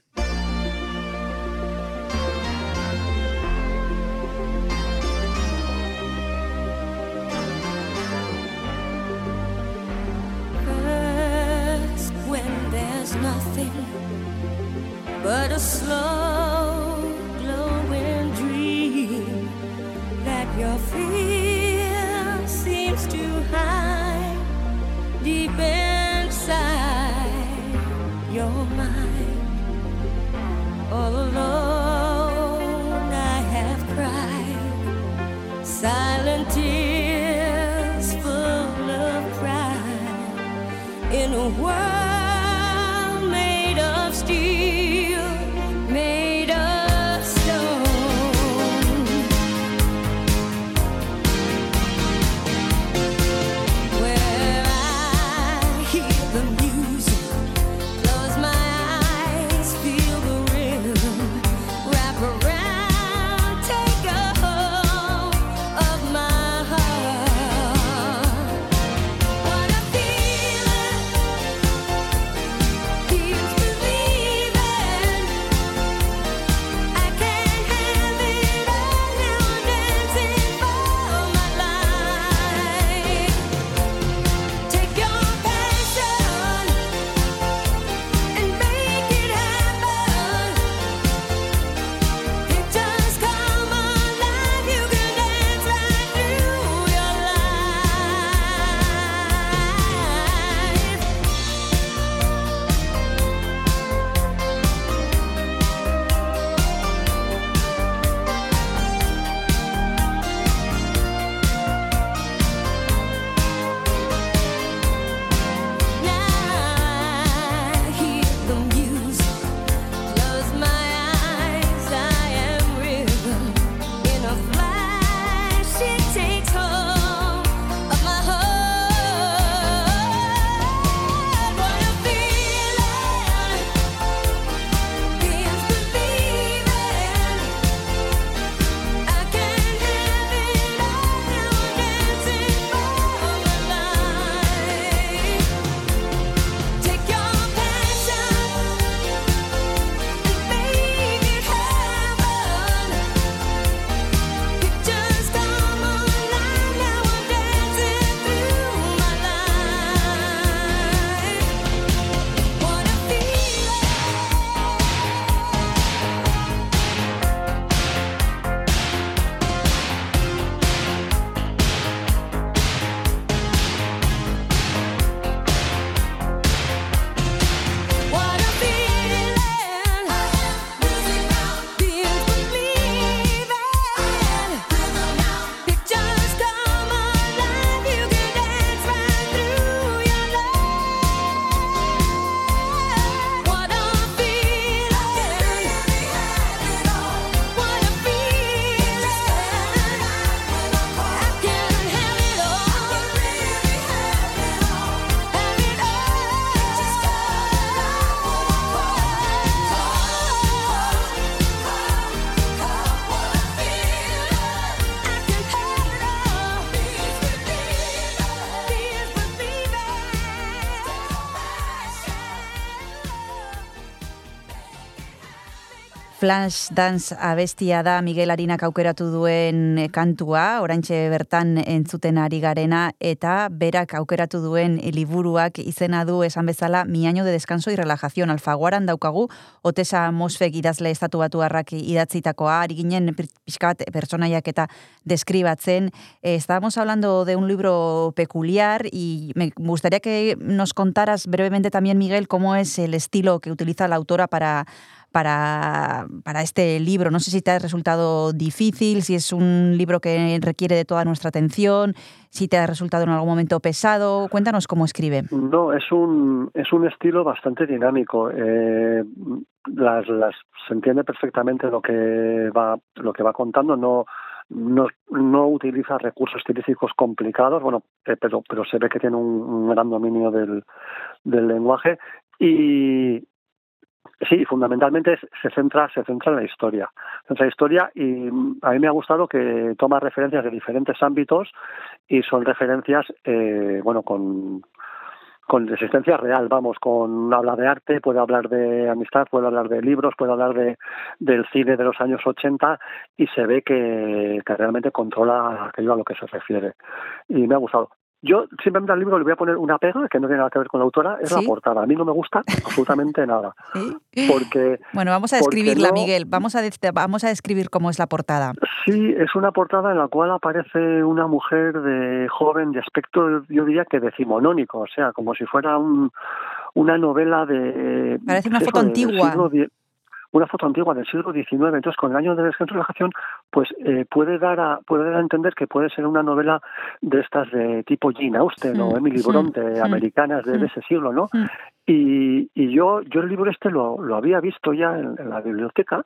Flash Dance abestia da Miguel Arinak aukeratu duen kantua, oraintxe bertan entzuten ari garena, eta berak aukeratu duen liburuak izena du esan bezala Mi año de descanso y relajación. Alfaguaran daukagu, Otesa Mosfek idazle estatu batuarrak idatzitakoa, ari ginen pir- pixka bat pertsonaiak eta deskribatzen. Estábamos hablando de un libro peculiar y me gustaría que nos contaras brevemente también, Miguel, cómo es el estilo que utiliza la autora para para, para este libro. No sé si te ha resultado difícil, si es un libro que requiere de toda nuestra atención, si te ha resultado en algún momento pesado. Cuéntanos cómo escribe. No, es un, es un estilo bastante dinámico. Eh, las, las, se entiende perfectamente lo que va, lo que va contando. No, no, no utiliza recursos estilísticos complicados, bueno, eh, pero, pero se ve que tiene un, un gran dominio del, del lenguaje. Y, Sí, fundamentalmente se centra se centra en la historia. En la historia y mm, a mí me ha gustado que toma referencias de diferentes ámbitos y son referencias, eh, bueno, con con existencia real, vamos, con habla de arte, puede hablar de amistad, puede hablar de libros, puede hablar de del cine de los años 80 y se ve que, que realmente controla aquello a lo que se refiere. Y me ha gustado. Yo simplemente al libro le voy a poner una pega que no tiene nada que ver con la autora, es ¿Sí? la portada. A mí no me gusta absolutamente nada. ¿Sí? Porque Bueno, vamos a describirla, no- Miguel. Vamos a, vamos a describir cómo es la portada. Sí, es una portada en la cual aparece una mujer de joven, de aspecto, yo diría que decimonónico, o sea, como si fuera un, una novela de... Parece una foto antigua. die- una foto antigua del siglo XIX. Entonces, con el año de relajación, pues eh, puede dar a puede dar a entender que puede ser una novela de estas de tipo Jane Austen o Emily mm, Bronte, americanas de, de ese siglo, ¿no? Y, y yo, yo el libro este lo, lo había visto ya en, en la biblioteca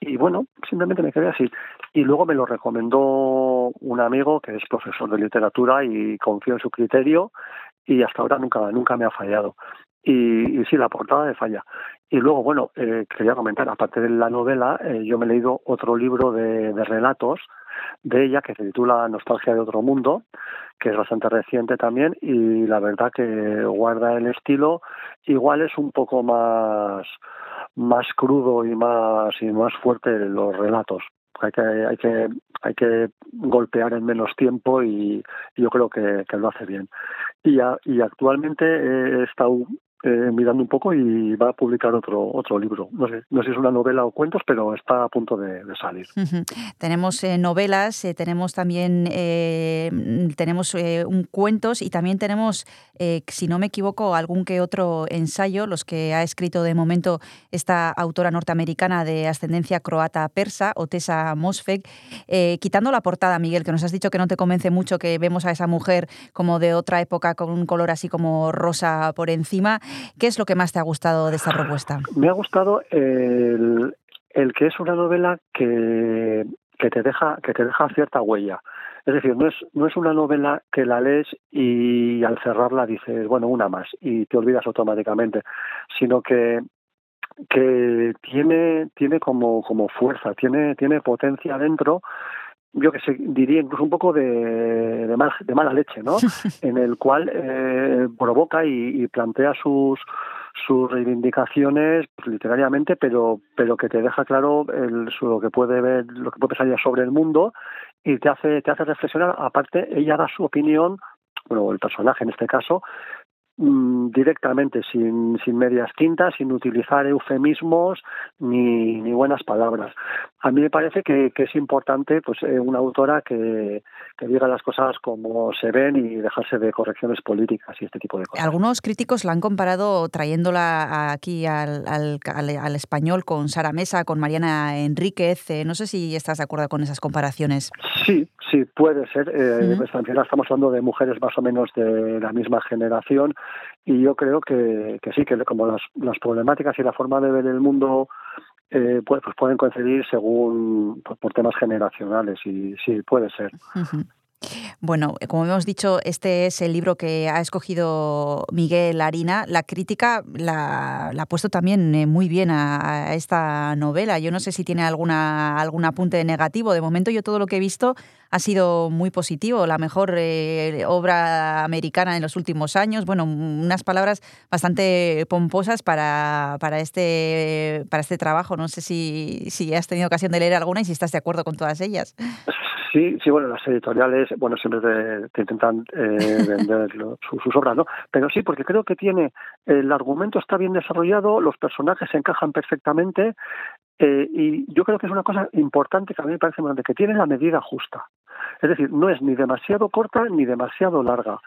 y bueno, simplemente me quedé así. Y luego me lo recomendó un amigo que es profesor de literatura y confío en su criterio y hasta ahora nunca, nunca me ha fallado. Y, y sí, la portada de falla. Y luego, bueno, eh, quería comentar, aparte de la novela, eh, yo me he leído otro libro de, de relatos de ella que se titula Nostalgia de otro mundo, que es bastante reciente también y la verdad que guarda el estilo, igual es un poco más más crudo y más y más fuerte los relatos. Hay que hay que hay que golpear en menos tiempo y, yo creo que, que lo hace bien. Y, a- y actualmente he estado eh, mirando un poco y va a publicar otro otro libro. No sé, no sé si es una novela o cuentos, pero está a punto de, salir. Tenemos eh, novelas, eh, tenemos también tenemos un cuentos y también tenemos, si no me equivoco, algún que otro ensayo, los que ha escrito de momento esta autora norteamericana de ascendencia croata persa, Otesa Mosfeg. Quitando la portada, Miguel, que nos has dicho que no te convence mucho que vemos a esa mujer como de otra época con un color así como rosa por encima, ¿qué es lo que más te ha gustado de esta propuesta? Me ha gustado el, el que es una novela que, que te deja que te deja cierta huella. Es decir, no es no es una novela que la lees y al cerrarla dices, bueno, una más y te olvidas automáticamente, sino que que tiene tiene como como fuerza, tiene tiene potencia dentro yo que sé, diría incluso un poco de, de, mal- de mala leche, ¿no? en el cual eh, provoca y, y plantea sus sus reivindicaciones pues, literariamente, pero pero que te deja claro el, su- lo que puede ver, lo que puede pensar ella sobre el mundo y te hace te hace reflexionar. Aparte, ella da su opinión, bueno, el personaje en este caso, directamente, sin, sin medias tintas, sin utilizar eufemismos ni, ni buenas palabras. A mí me parece que, que es importante pues eh, una autora que, que diga las cosas como se ven y dejarse de correcciones políticas y este tipo de cosas. Algunos críticos la han comparado trayéndola aquí al, al- al- al español con Sara Mesa, con Mariana Enríquez. Eh, no sé si estás de acuerdo con esas comparaciones. Sí, sí, puede ser. Eh, pues, estamos hablando de mujeres más o menos de la misma generación y yo creo que, que sí, que como las, las problemáticas y la forma de ver el mundo eh, pues, pues pueden coincidir según por, por temas generacionales y sí, puede ser. Bueno, como hemos dicho, este es el libro que ha escogido Miguel Harina. La crítica la, ha puesto también eh, muy bien a, a esta novela. Yo no sé si tiene alguna, algún apunte negativo. De momento yo todo lo que he visto ha sido muy positivo. La mejor eh, obra americana en los últimos años. Bueno, unas palabras bastante pomposas para, para, este, para este trabajo. No sé si, si has tenido ocasión de leer alguna y si estás de acuerdo con todas ellas. Sí, sí, bueno, las editoriales, bueno, siempre te, te intentan eh, vender lo- su- sus obras, ¿no? Pero sí, porque creo que tiene, el argumento está bien desarrollado, los personajes se encajan perfectamente eh, y yo creo que es una cosa importante que a mí me parece importante, que tiene la medida justa. Es decir, no es ni demasiado corta ni demasiado larga.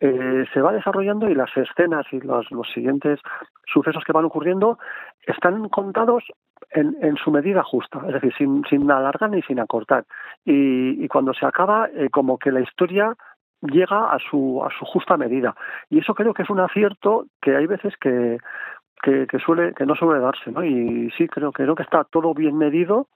Eh, se va desarrollando y las escenas y los, los siguientes sucesos que van ocurriendo están contados en, en su medida justa, es decir, sin, sin alargar ni sin acortar. Y, y cuando se acaba, eh, como que la historia llega a su, a su justa medida. Y eso creo que es un acierto que hay veces que, que, que suele, que no suele darse, ¿no? Y sí, creo, creo que está todo bien medido.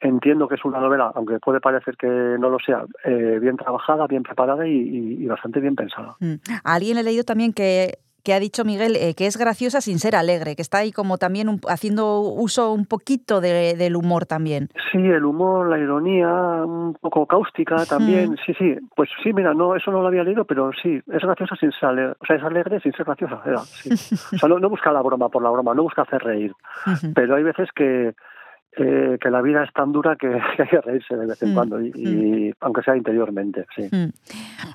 Entiendo que es una novela, aunque puede parecer que no lo sea, eh, bien trabajada, bien preparada y, y- y bastante bien pensada. Mm. Alguien he leído también que que ha dicho Miguel eh, que es graciosa sin ser alegre, que está ahí como también un- haciendo uso un poquito de- del humor también. Sí, el humor, la ironía, un poco cáustica también. Sí, sí. Pues sí, mira, no, eso no lo había leído, pero sí, es graciosa sin ser alegre. O sea, es alegre sin ser graciosa. Era, sí. O sea, no, no busca la broma por la broma, no busca hacer reír. Pero hay veces que, eh, que la vida es tan dura que, hay que reírse de vez en Mm, cuando, y, y aunque sea interiormente, sí. Mm.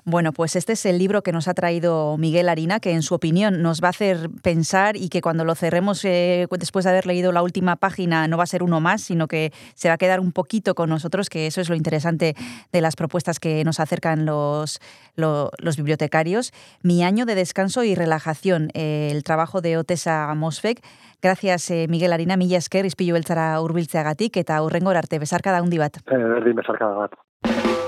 Bueno, pues este es el libro que nos ha traído Miguel Harina, que en su opinión nos va a hacer pensar y que cuando lo cerremos eh, después de haber leído la última página no va a ser uno más, sino que se va a quedar un poquito con nosotros, que eso es lo interesante de las propuestas que nos acercan los, lo- los bibliotecarios. Mi año de descanso y relajación, eh, el trabajo de Otesa Mosfek. Gracias, eh, Miguel Harina, mila esker, izpilu beltzara urbiltzeagatik, eta hurrengor arte, besarkada handi bat. Eh, berdin bezarkada bat.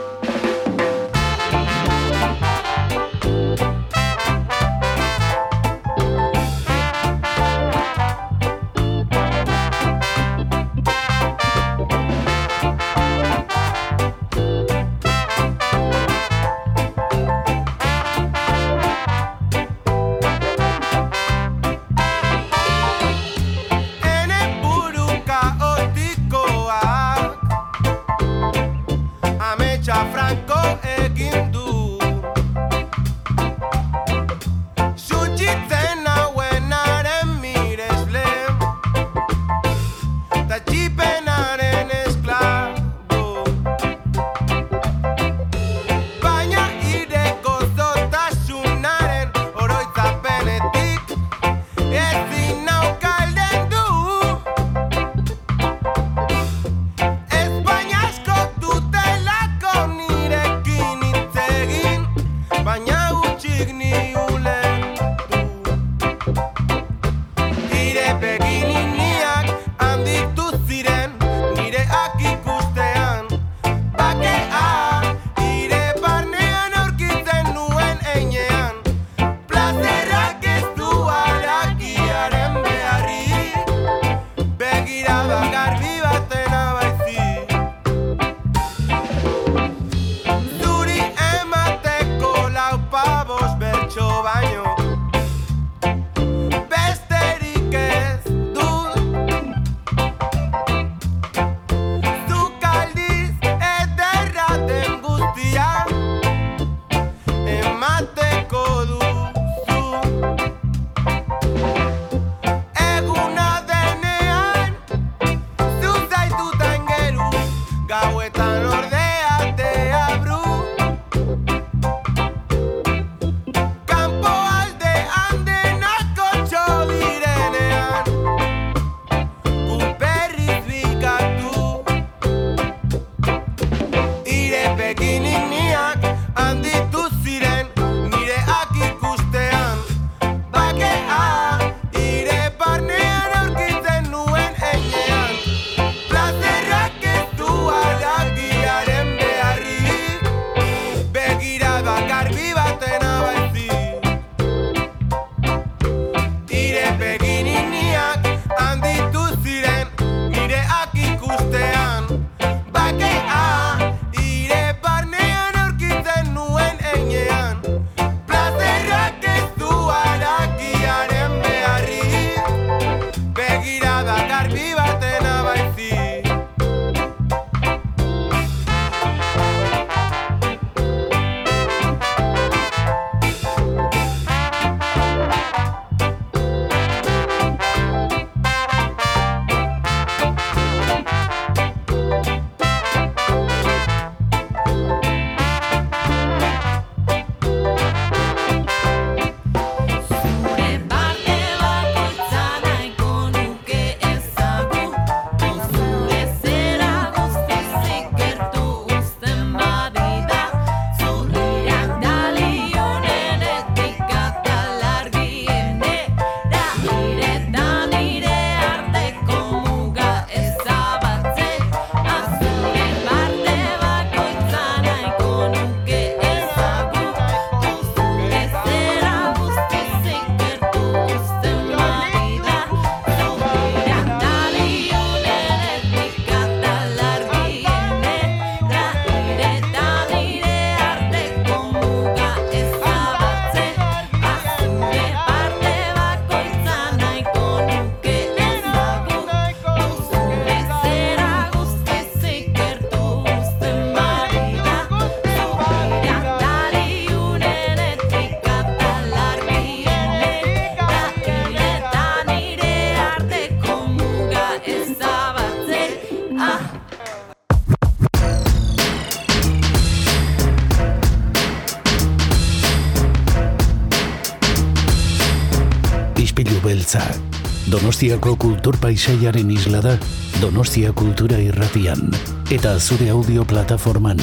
Donostiako kultur paisaiaren isla da Donostia Kultura Irratian eta zure audio plataforman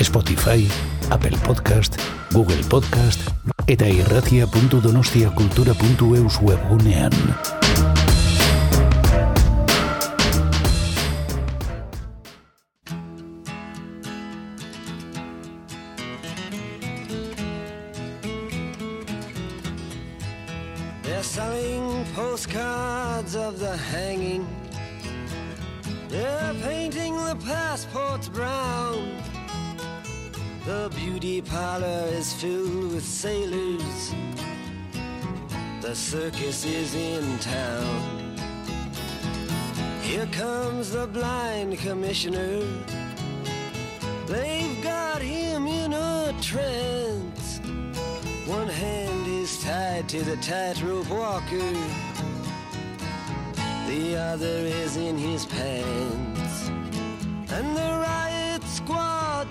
Spotify, Apple Podcast, Google Podcast eta irratia.donostiakultura.eus webgunean. And the riot squad,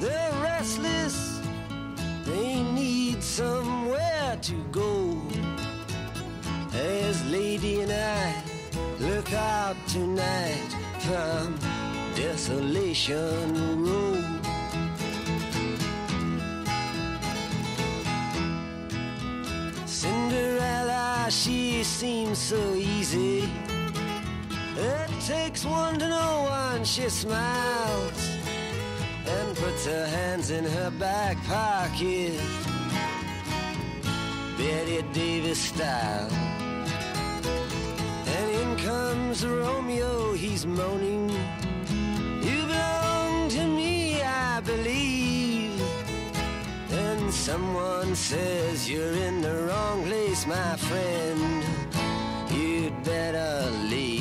they're restless. They need somewhere to go. As Lady and I look out tonight from Desolation Road. Cinderella, she seems so easy. Takes one to know one. She smiles and puts her hands in her back pocket. Betty Davis style. And in comes Romeo, he's moaning. You belong to me, I believe. And someone says you're in the wrong place, my friend. You'd better leave.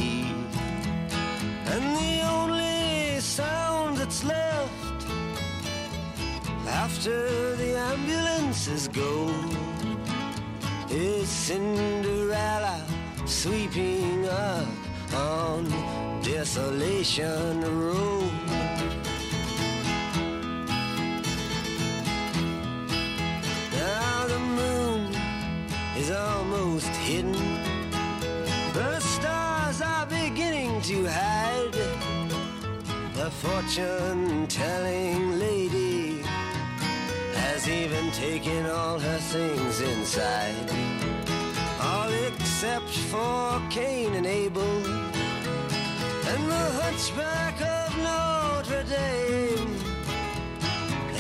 Left after the ambulances go is Cinderella sweeping up on Desolation Road. Now the moon is almost hidden. Fortune telling lady has even taken all her things inside. All except for Cain and Abel and the hunchback of Notre Dame.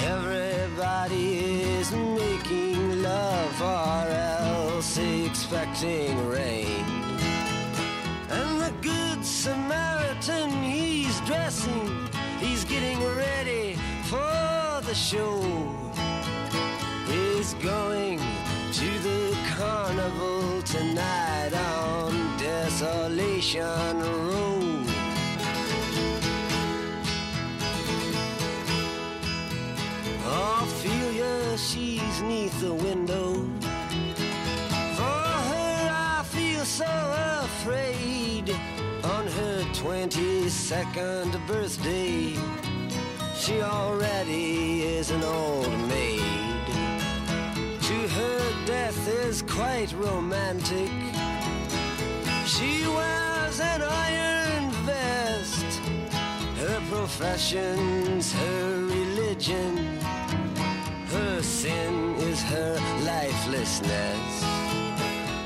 Everybody is making love or else expecting rain. And the good Samaritan, dressing, he's getting ready for the show. He's going to the carnival tonight on Desolation Road. Ophelia, she's neath the window. For her, I feel so 22nd birthday, she already is an old maid. To her, death is quite romantic. She wears an iron vest. Her profession's her religion. Her sin is her lifelessness.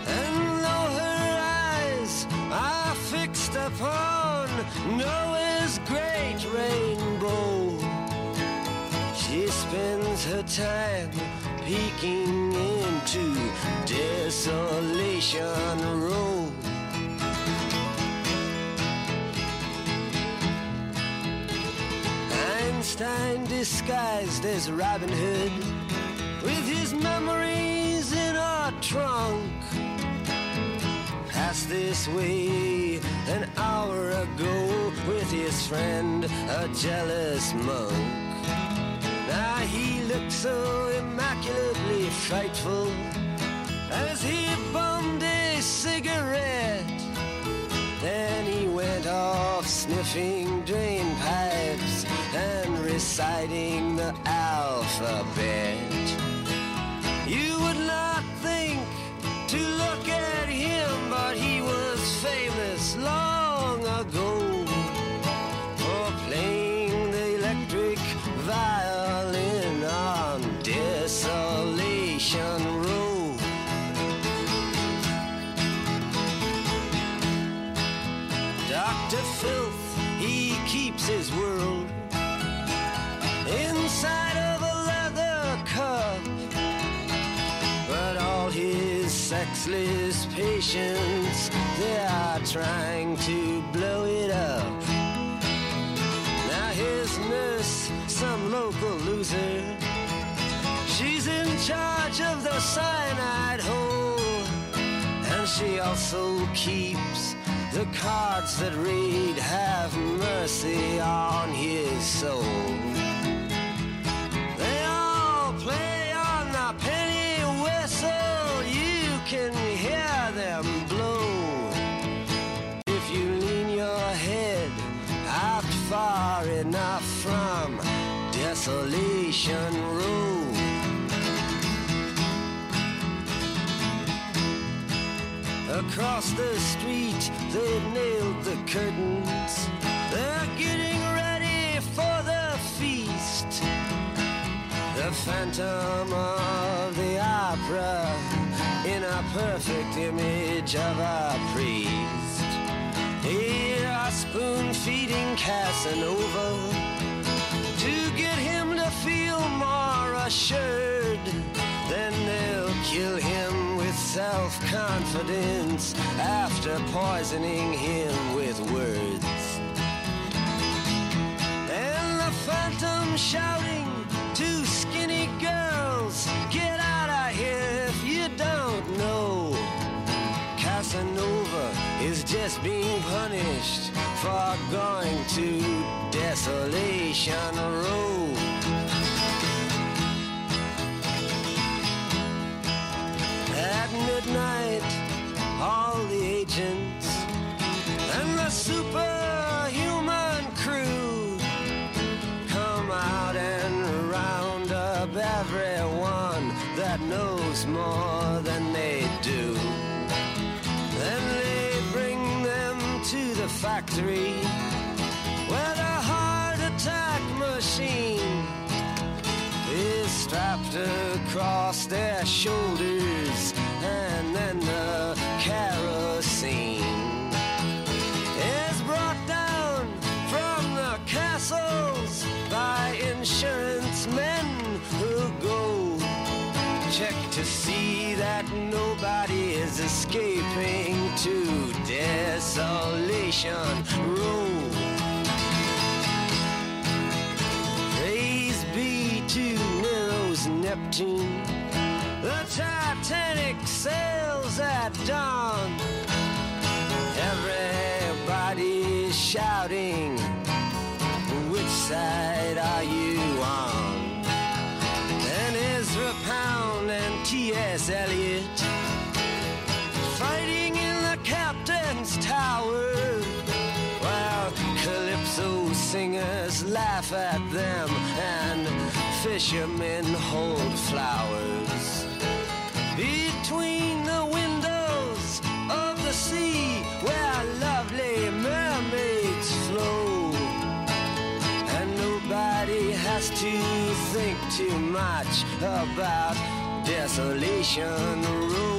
And though her eyes are fixed upon Noah's great rainbow, she spends her time peeking into Desolation Road. Einstein disguised as Robin Hood with his memories in a trunk. Passed this way an hour ago with his friend, a jealous monk. Now he looked so immaculately frightful as he bummed a cigarette. Then he went off sniffing drain pipes and reciting the alphabet. She also keeps the cards that read "Have mercy on his soul." They all play on the penny whistle. You can hear them blow. If you lean your head out far enough from Desolation Across the street, they've nailed the curtains. They're getting ready for the feast. The phantom of the opera in a perfect image of a priest. Here are spoon feeding Casanova to get him to feel more assured. Then they'll kill him with self confidence after poisoning him with words. And the phantom shouting to skinny girls, Get out of here if you don't know. Casanova is just being punished for going to Desolation Road. At midnight, all the agents and the superhuman crew come out and round up everyone that knows more than they do. Then they bring them to the factory where the heart attack machine is strapped across their shoulders and then the kerosene is brought down from the castles by insurance men who go check to see that nobody is escaping to desolation road Praise be to Nero's Neptune. The Titanic sails at dawn. Everybody's shouting, which side are you on? And Ezra Pound and T.S. Eliot fighting in the captain's tower while calypso singers laugh at them and fishermen hold flowers between the windows of the sea where lovely mermaids flow. And nobody has to think too much about desolation road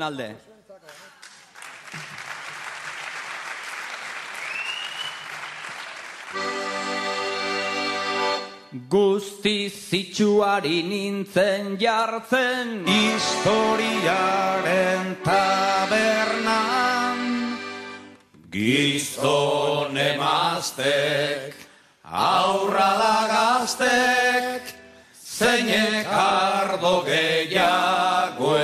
Zuen alde. Guzti zitsuari nintzen jartzen Historiaren tabernan Gizton emaztek Aurrala gaztek Zeinek ardo gehiago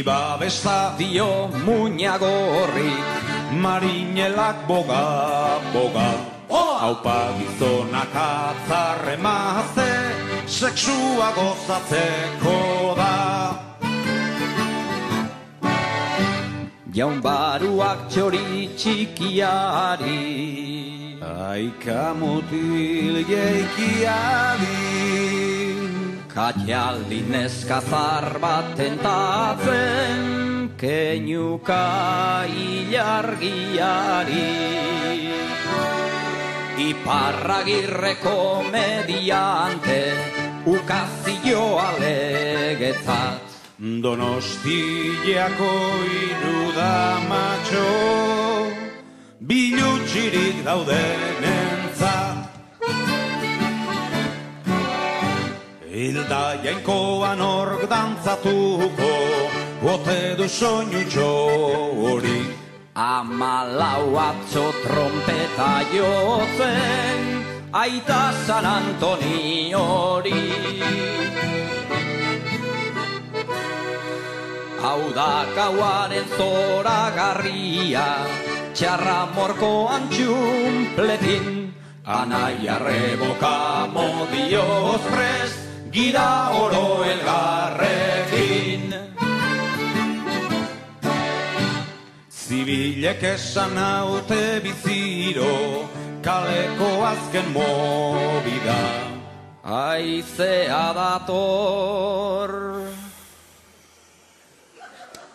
Biba besta dio muñagorri Marinelak boga, boga. Haupa gizonak atzarre maze Sexua gozatzeko da. Jaun baruak txori txikiari Aika mutil jeikiadi Ka tie al di neska far baten tatzen keñuka i largiari i parragirre komedia ante u casillo alegetas da matxo billu chirigrauden Hilda jainkoan ork dantzatuko Bote du soinutxo hori Amalau atzo trompeta jotzen Aita San Antoni hori. Hau da gauaren zoragarria Txarra morkoan txumpletin Anaia reboka modioz prest Gira oro elgarrekin. Zibilek esan haute biziro Kaleko azken mobida Aizea dator.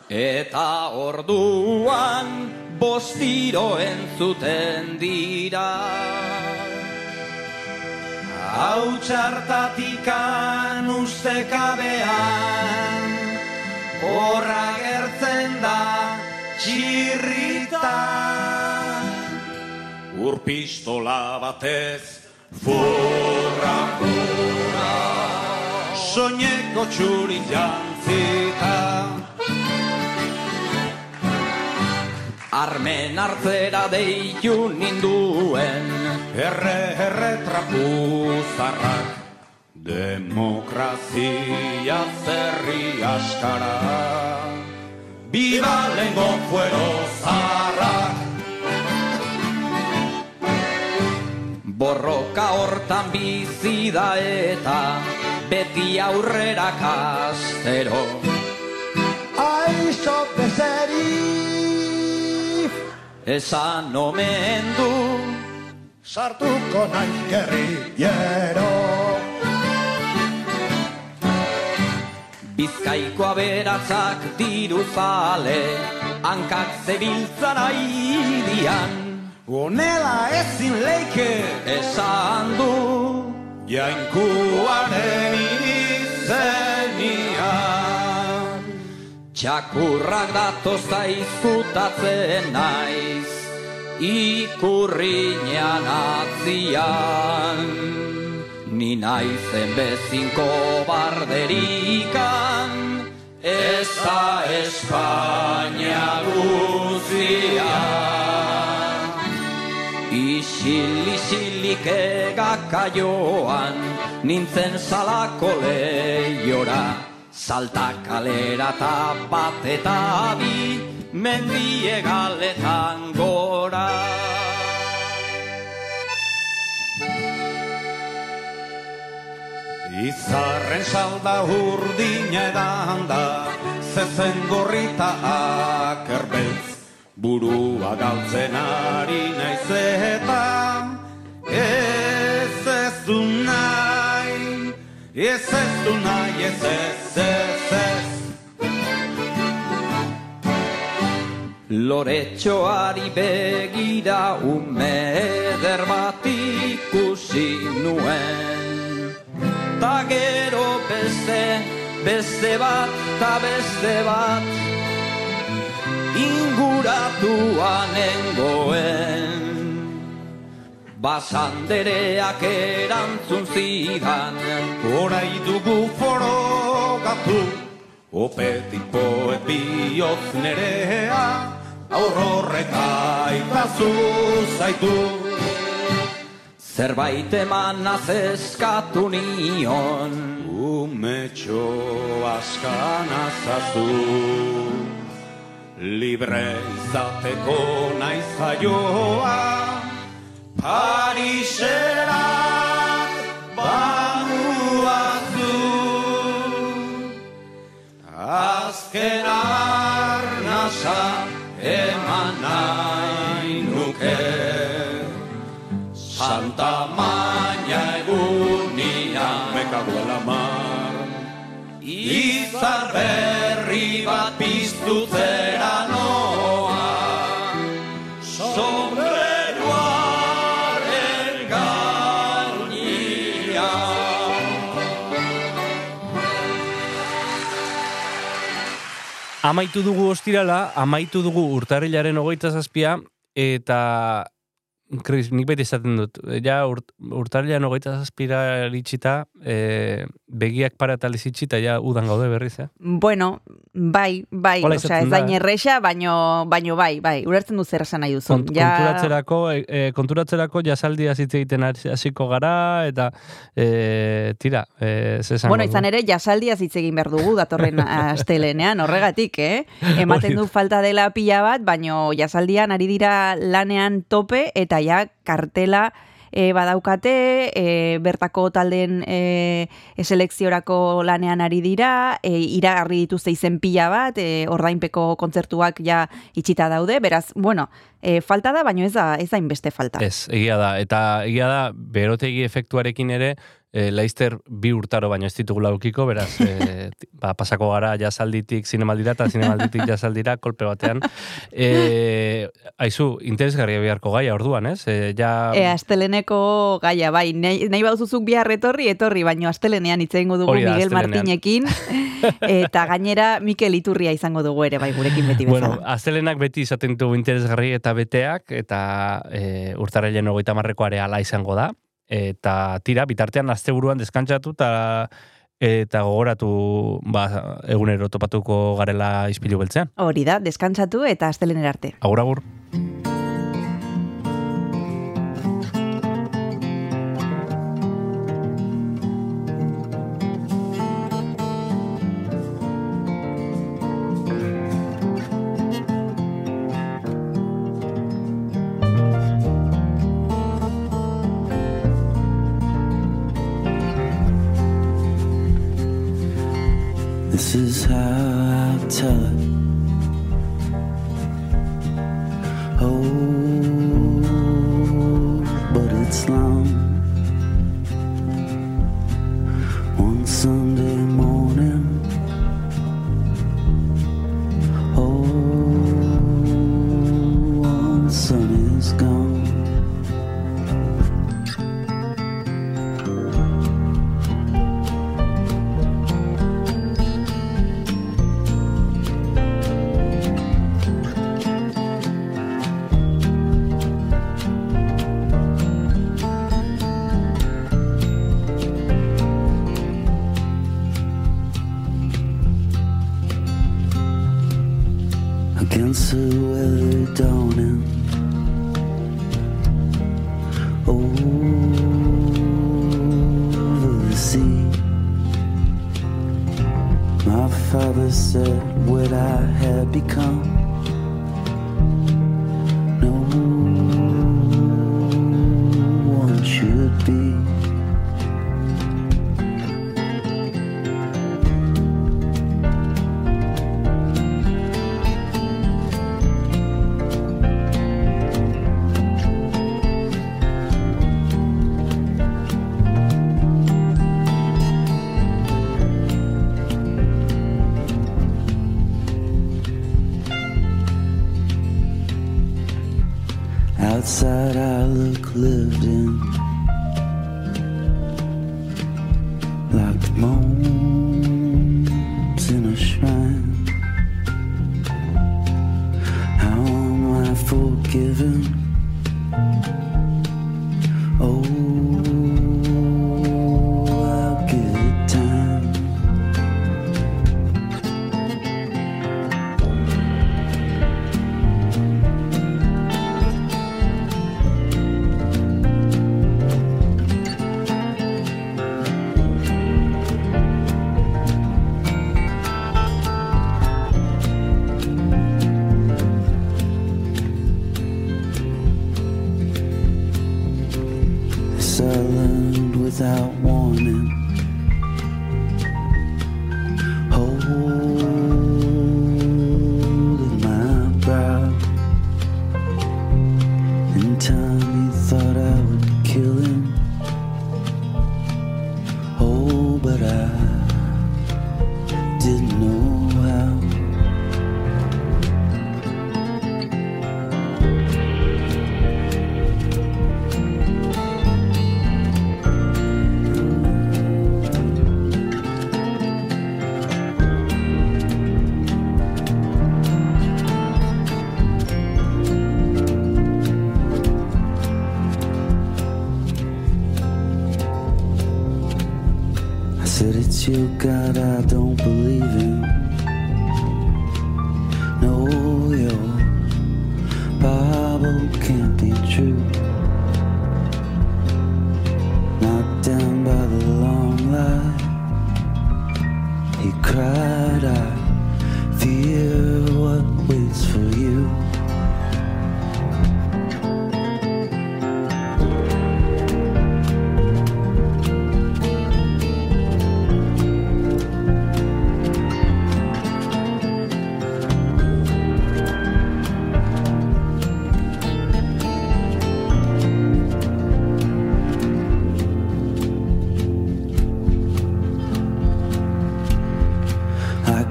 Eta orduan bostiro entzuten dira Hau txartatikan ustekabean Horra gertzen da txirrita. Urpistola batez Furra, furra. Soñeko txuri jantzita Armen hartzera deitu ninduen. Erre, erre trapuzarrak Demokrazia zerri askara. Biba lengo fuero zarrak. Borroka hortan bizi da eta beti aurrera kastero. Aixo bezeri Esan omen du sartuko naiz gerrillero Bizkaiko aberatzak diru zale Hankak zebiltzan aidian Honela ezin leike Esan du jainkuaren izenian. Txakurrak datoz zaizkutatzen naiz, ikurriñan atzian. Ni naizen bezinko barderikan, ez da Espainia guzian. Isil, isilik egakaioan, nintzen salako lehiora, salta kalera eta bat eta bi, mendie galetan gora. Izarren salda urdina edan da, zezen gorrita akerbeltz, burua galtzen ari naiz eta, ez ez du nahi, ez ez ez ez. Loretxoari begira ume eder bat ikusi nuen Ta gero beste, beste bat, ta beste bat. Inguratuan nengoen Basandereak erantzun zidan. Horai dugu forogatu, opetik poet bihotz nerea, aurrorrek aitazu zaitu. Zerbait emanaz eskatu nion. Umetxo askan azazu, libre izateko naiz jaioa, Parisera bamuazu. Azken arnasa eman nahi nuke. Santa Maña egunian Mekago mar. Izar berri bat piztu Amaitu dugu ostirala, amaitu dugu urtarrilaren hogeita zazpia, eta Chris, nik beti esaten dut, ja urt, urtarrilan hogeita zazpira litxita, e, begiak para eta lizitxita, ja udan gaude berriz, eh? Bueno, bai, bai, Hola osea, izaten ez da, dain eh? erresa, baino, baino bai, bai, ulertzen du zer esan nahi duzun. Kont, konturatzerako, e, konturatzerako jasaldia hitz egiten hasi- hasiko gara, eta e, tira, e, zesan Bueno, izan ere, jasaldia hitz egin behar dugu datorren astelenean, horregatik, eh? Ematen du falta dela pila bat, baino jasaldian ari dira lanean tope, eta ja kartela e, badaukate, e, bertako taldeen e, selekziorako lanean ari dira, e, iragarri dituzte izen pila bat, e, ordainpeko kontzertuak ja itxita daude, beraz, bueno, e, falta da, baino ez da, ez da inbeste falta. Ez, egia da. Eta egia da, berotegi efektuarekin ere, e, Leicester bi urtaro baino ez ditugula ukiko, beraz, e, ba, pasako gara jasalditik zinemaldira eta zinemalditik jasaldira, kolpe batean. E, aizu, interesgarria beharko gaia orduan, ez? E, ja, E, asteleneko gaia, bai, nahi, nahi baduzuzuk bihar etorri, etorri, baino astelenean hitz egingo dugu da, Miguel. Martinekin, eta gainera Mikel Iturria izango dugu ere, bai, gurekin beti bezala. Bueno, astelenak beti izaten ditugu interesgarri eta beteak, eta e, urtarrilen hogeita marreko areala izango da. Eta tira, bitartean asteburuan deskantzatu eta eta gogoratu ba, egunero topatuko garela ispilu beltzean. Hori da, deskantzatu eta astelener arte. Agur, agur. This is how I tell it. Oh, but it's long.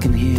Can hear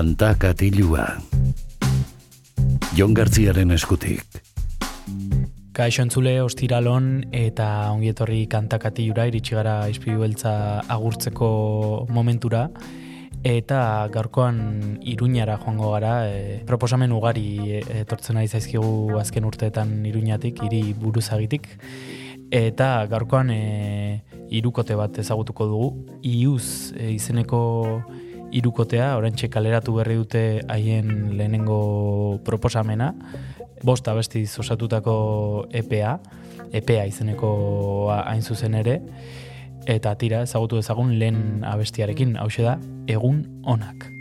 Kanta katilua. Jon Gartziaren eskutik. Kaixo entzule ostiralon eta ongietorri kantakati jura iritsi gara izpilu beltza agurtzeko momentura eta gaurkoan iruñara joango gara e, proposamen ugari e, etortzen ari zaizkigu azken urteetan iruñatik, hiri buruzagitik eta gaurkoan e, irukote bat ezagutuko dugu iuz e, izeneko irukotea, orantxe kaleratu berri dute haien lehenengo proposamena, bost abestiz osatutako EPA, EPA izeneko hain zuzen ere, eta tira ezagutu dezagun lehen abestiarekin, hau da, egun onak.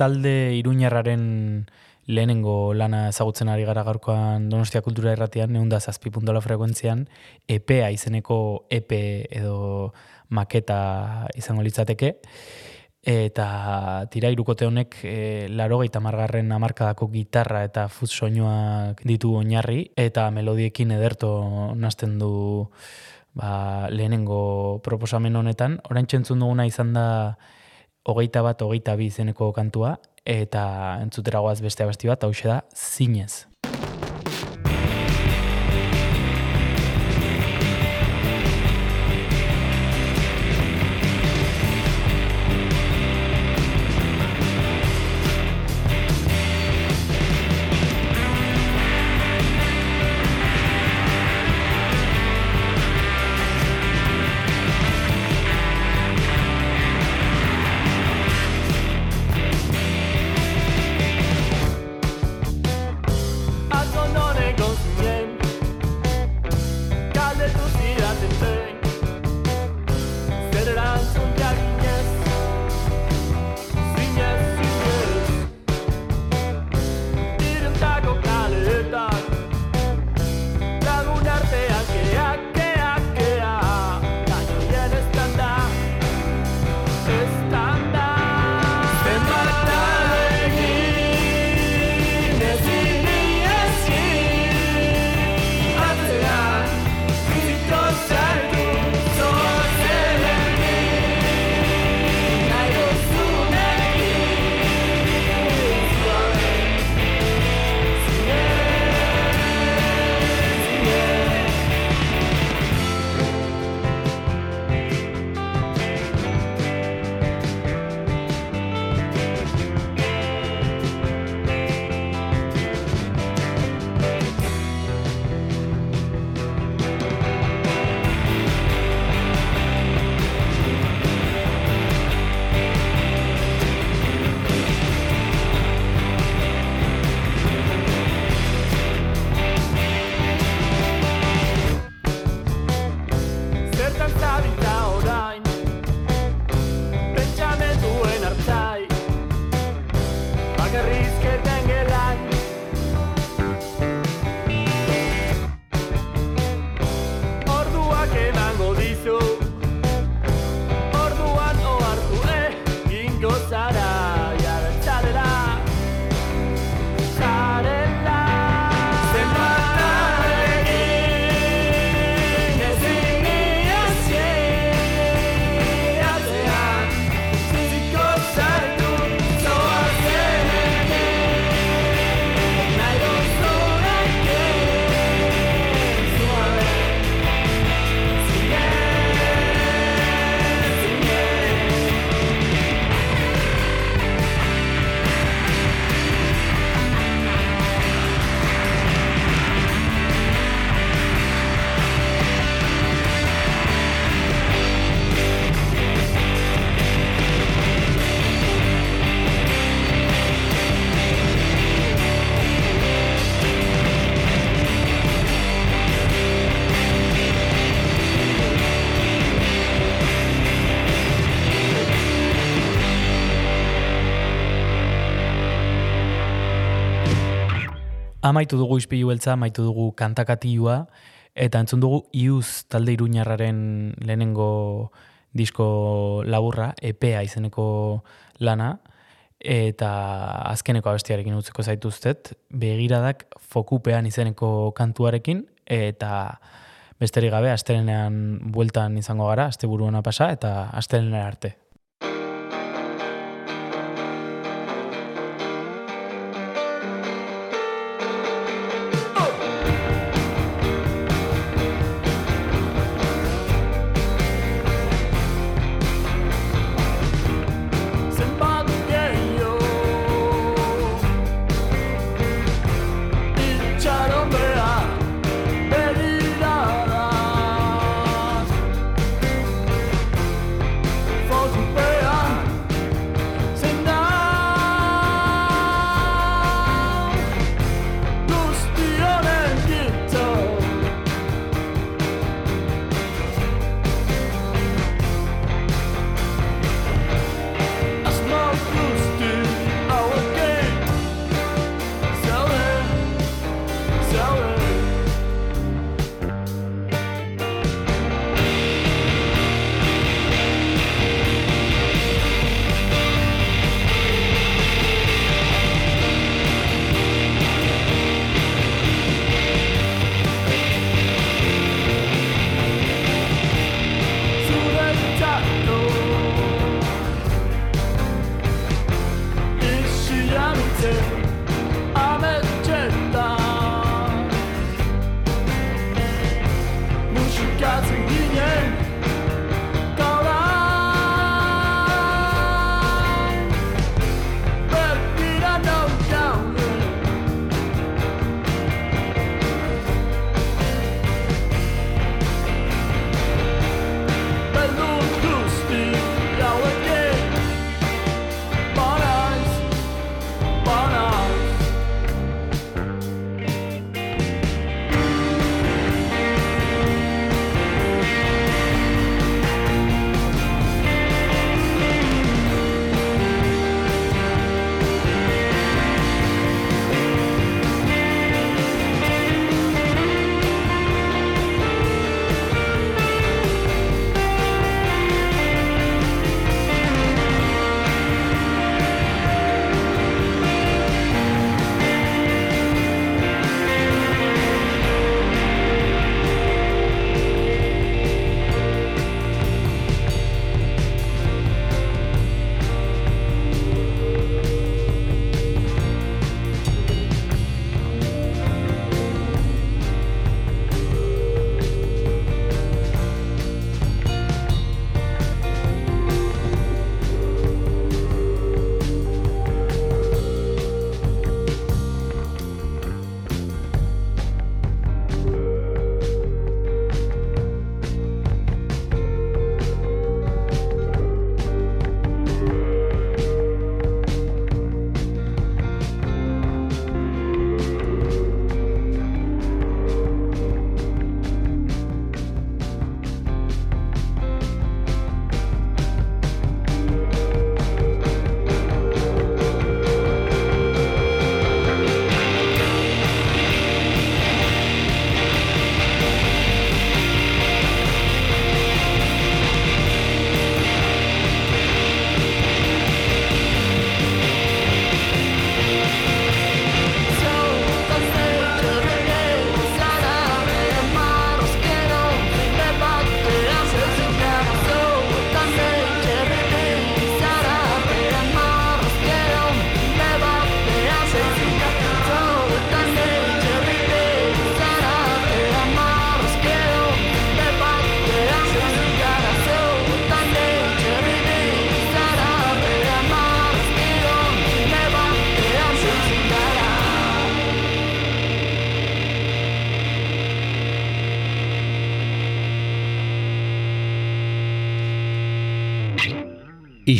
Talde iruñarraren lehenengo lana ezagutzen ari gara gaurkoan Donostia Kultura Irratian, neunda zazpi puntola frekuentzian, EPEA izeneko EP edo maketa izango litzateke. Eta tira irukote honek e, laro gaita margarren amarkadako gitarra eta fuz soinuak ditu oinarri eta melodiekin ederto nazten du ba, lehenengo proposamen honetan. Orain txentzun duguna izan da hogeita bat, hogeita bi izeneko kantua eta entzuteragoaz beste abesti bat, hau da, zinez. Amaitu dugu ispilu beltza, amaitu dugu kantakatiua, eta entzun dugu iuz talde iruñarraren lehenengo disko laburra, EPEA izeneko lana, eta azkeneko abestiarekin utziko zaituztet, begiradak fokupean izeneko kantuarekin, eta besterik gabe, astelenean bueltan izango gara, asteburuana pasa, eta astelenean arte.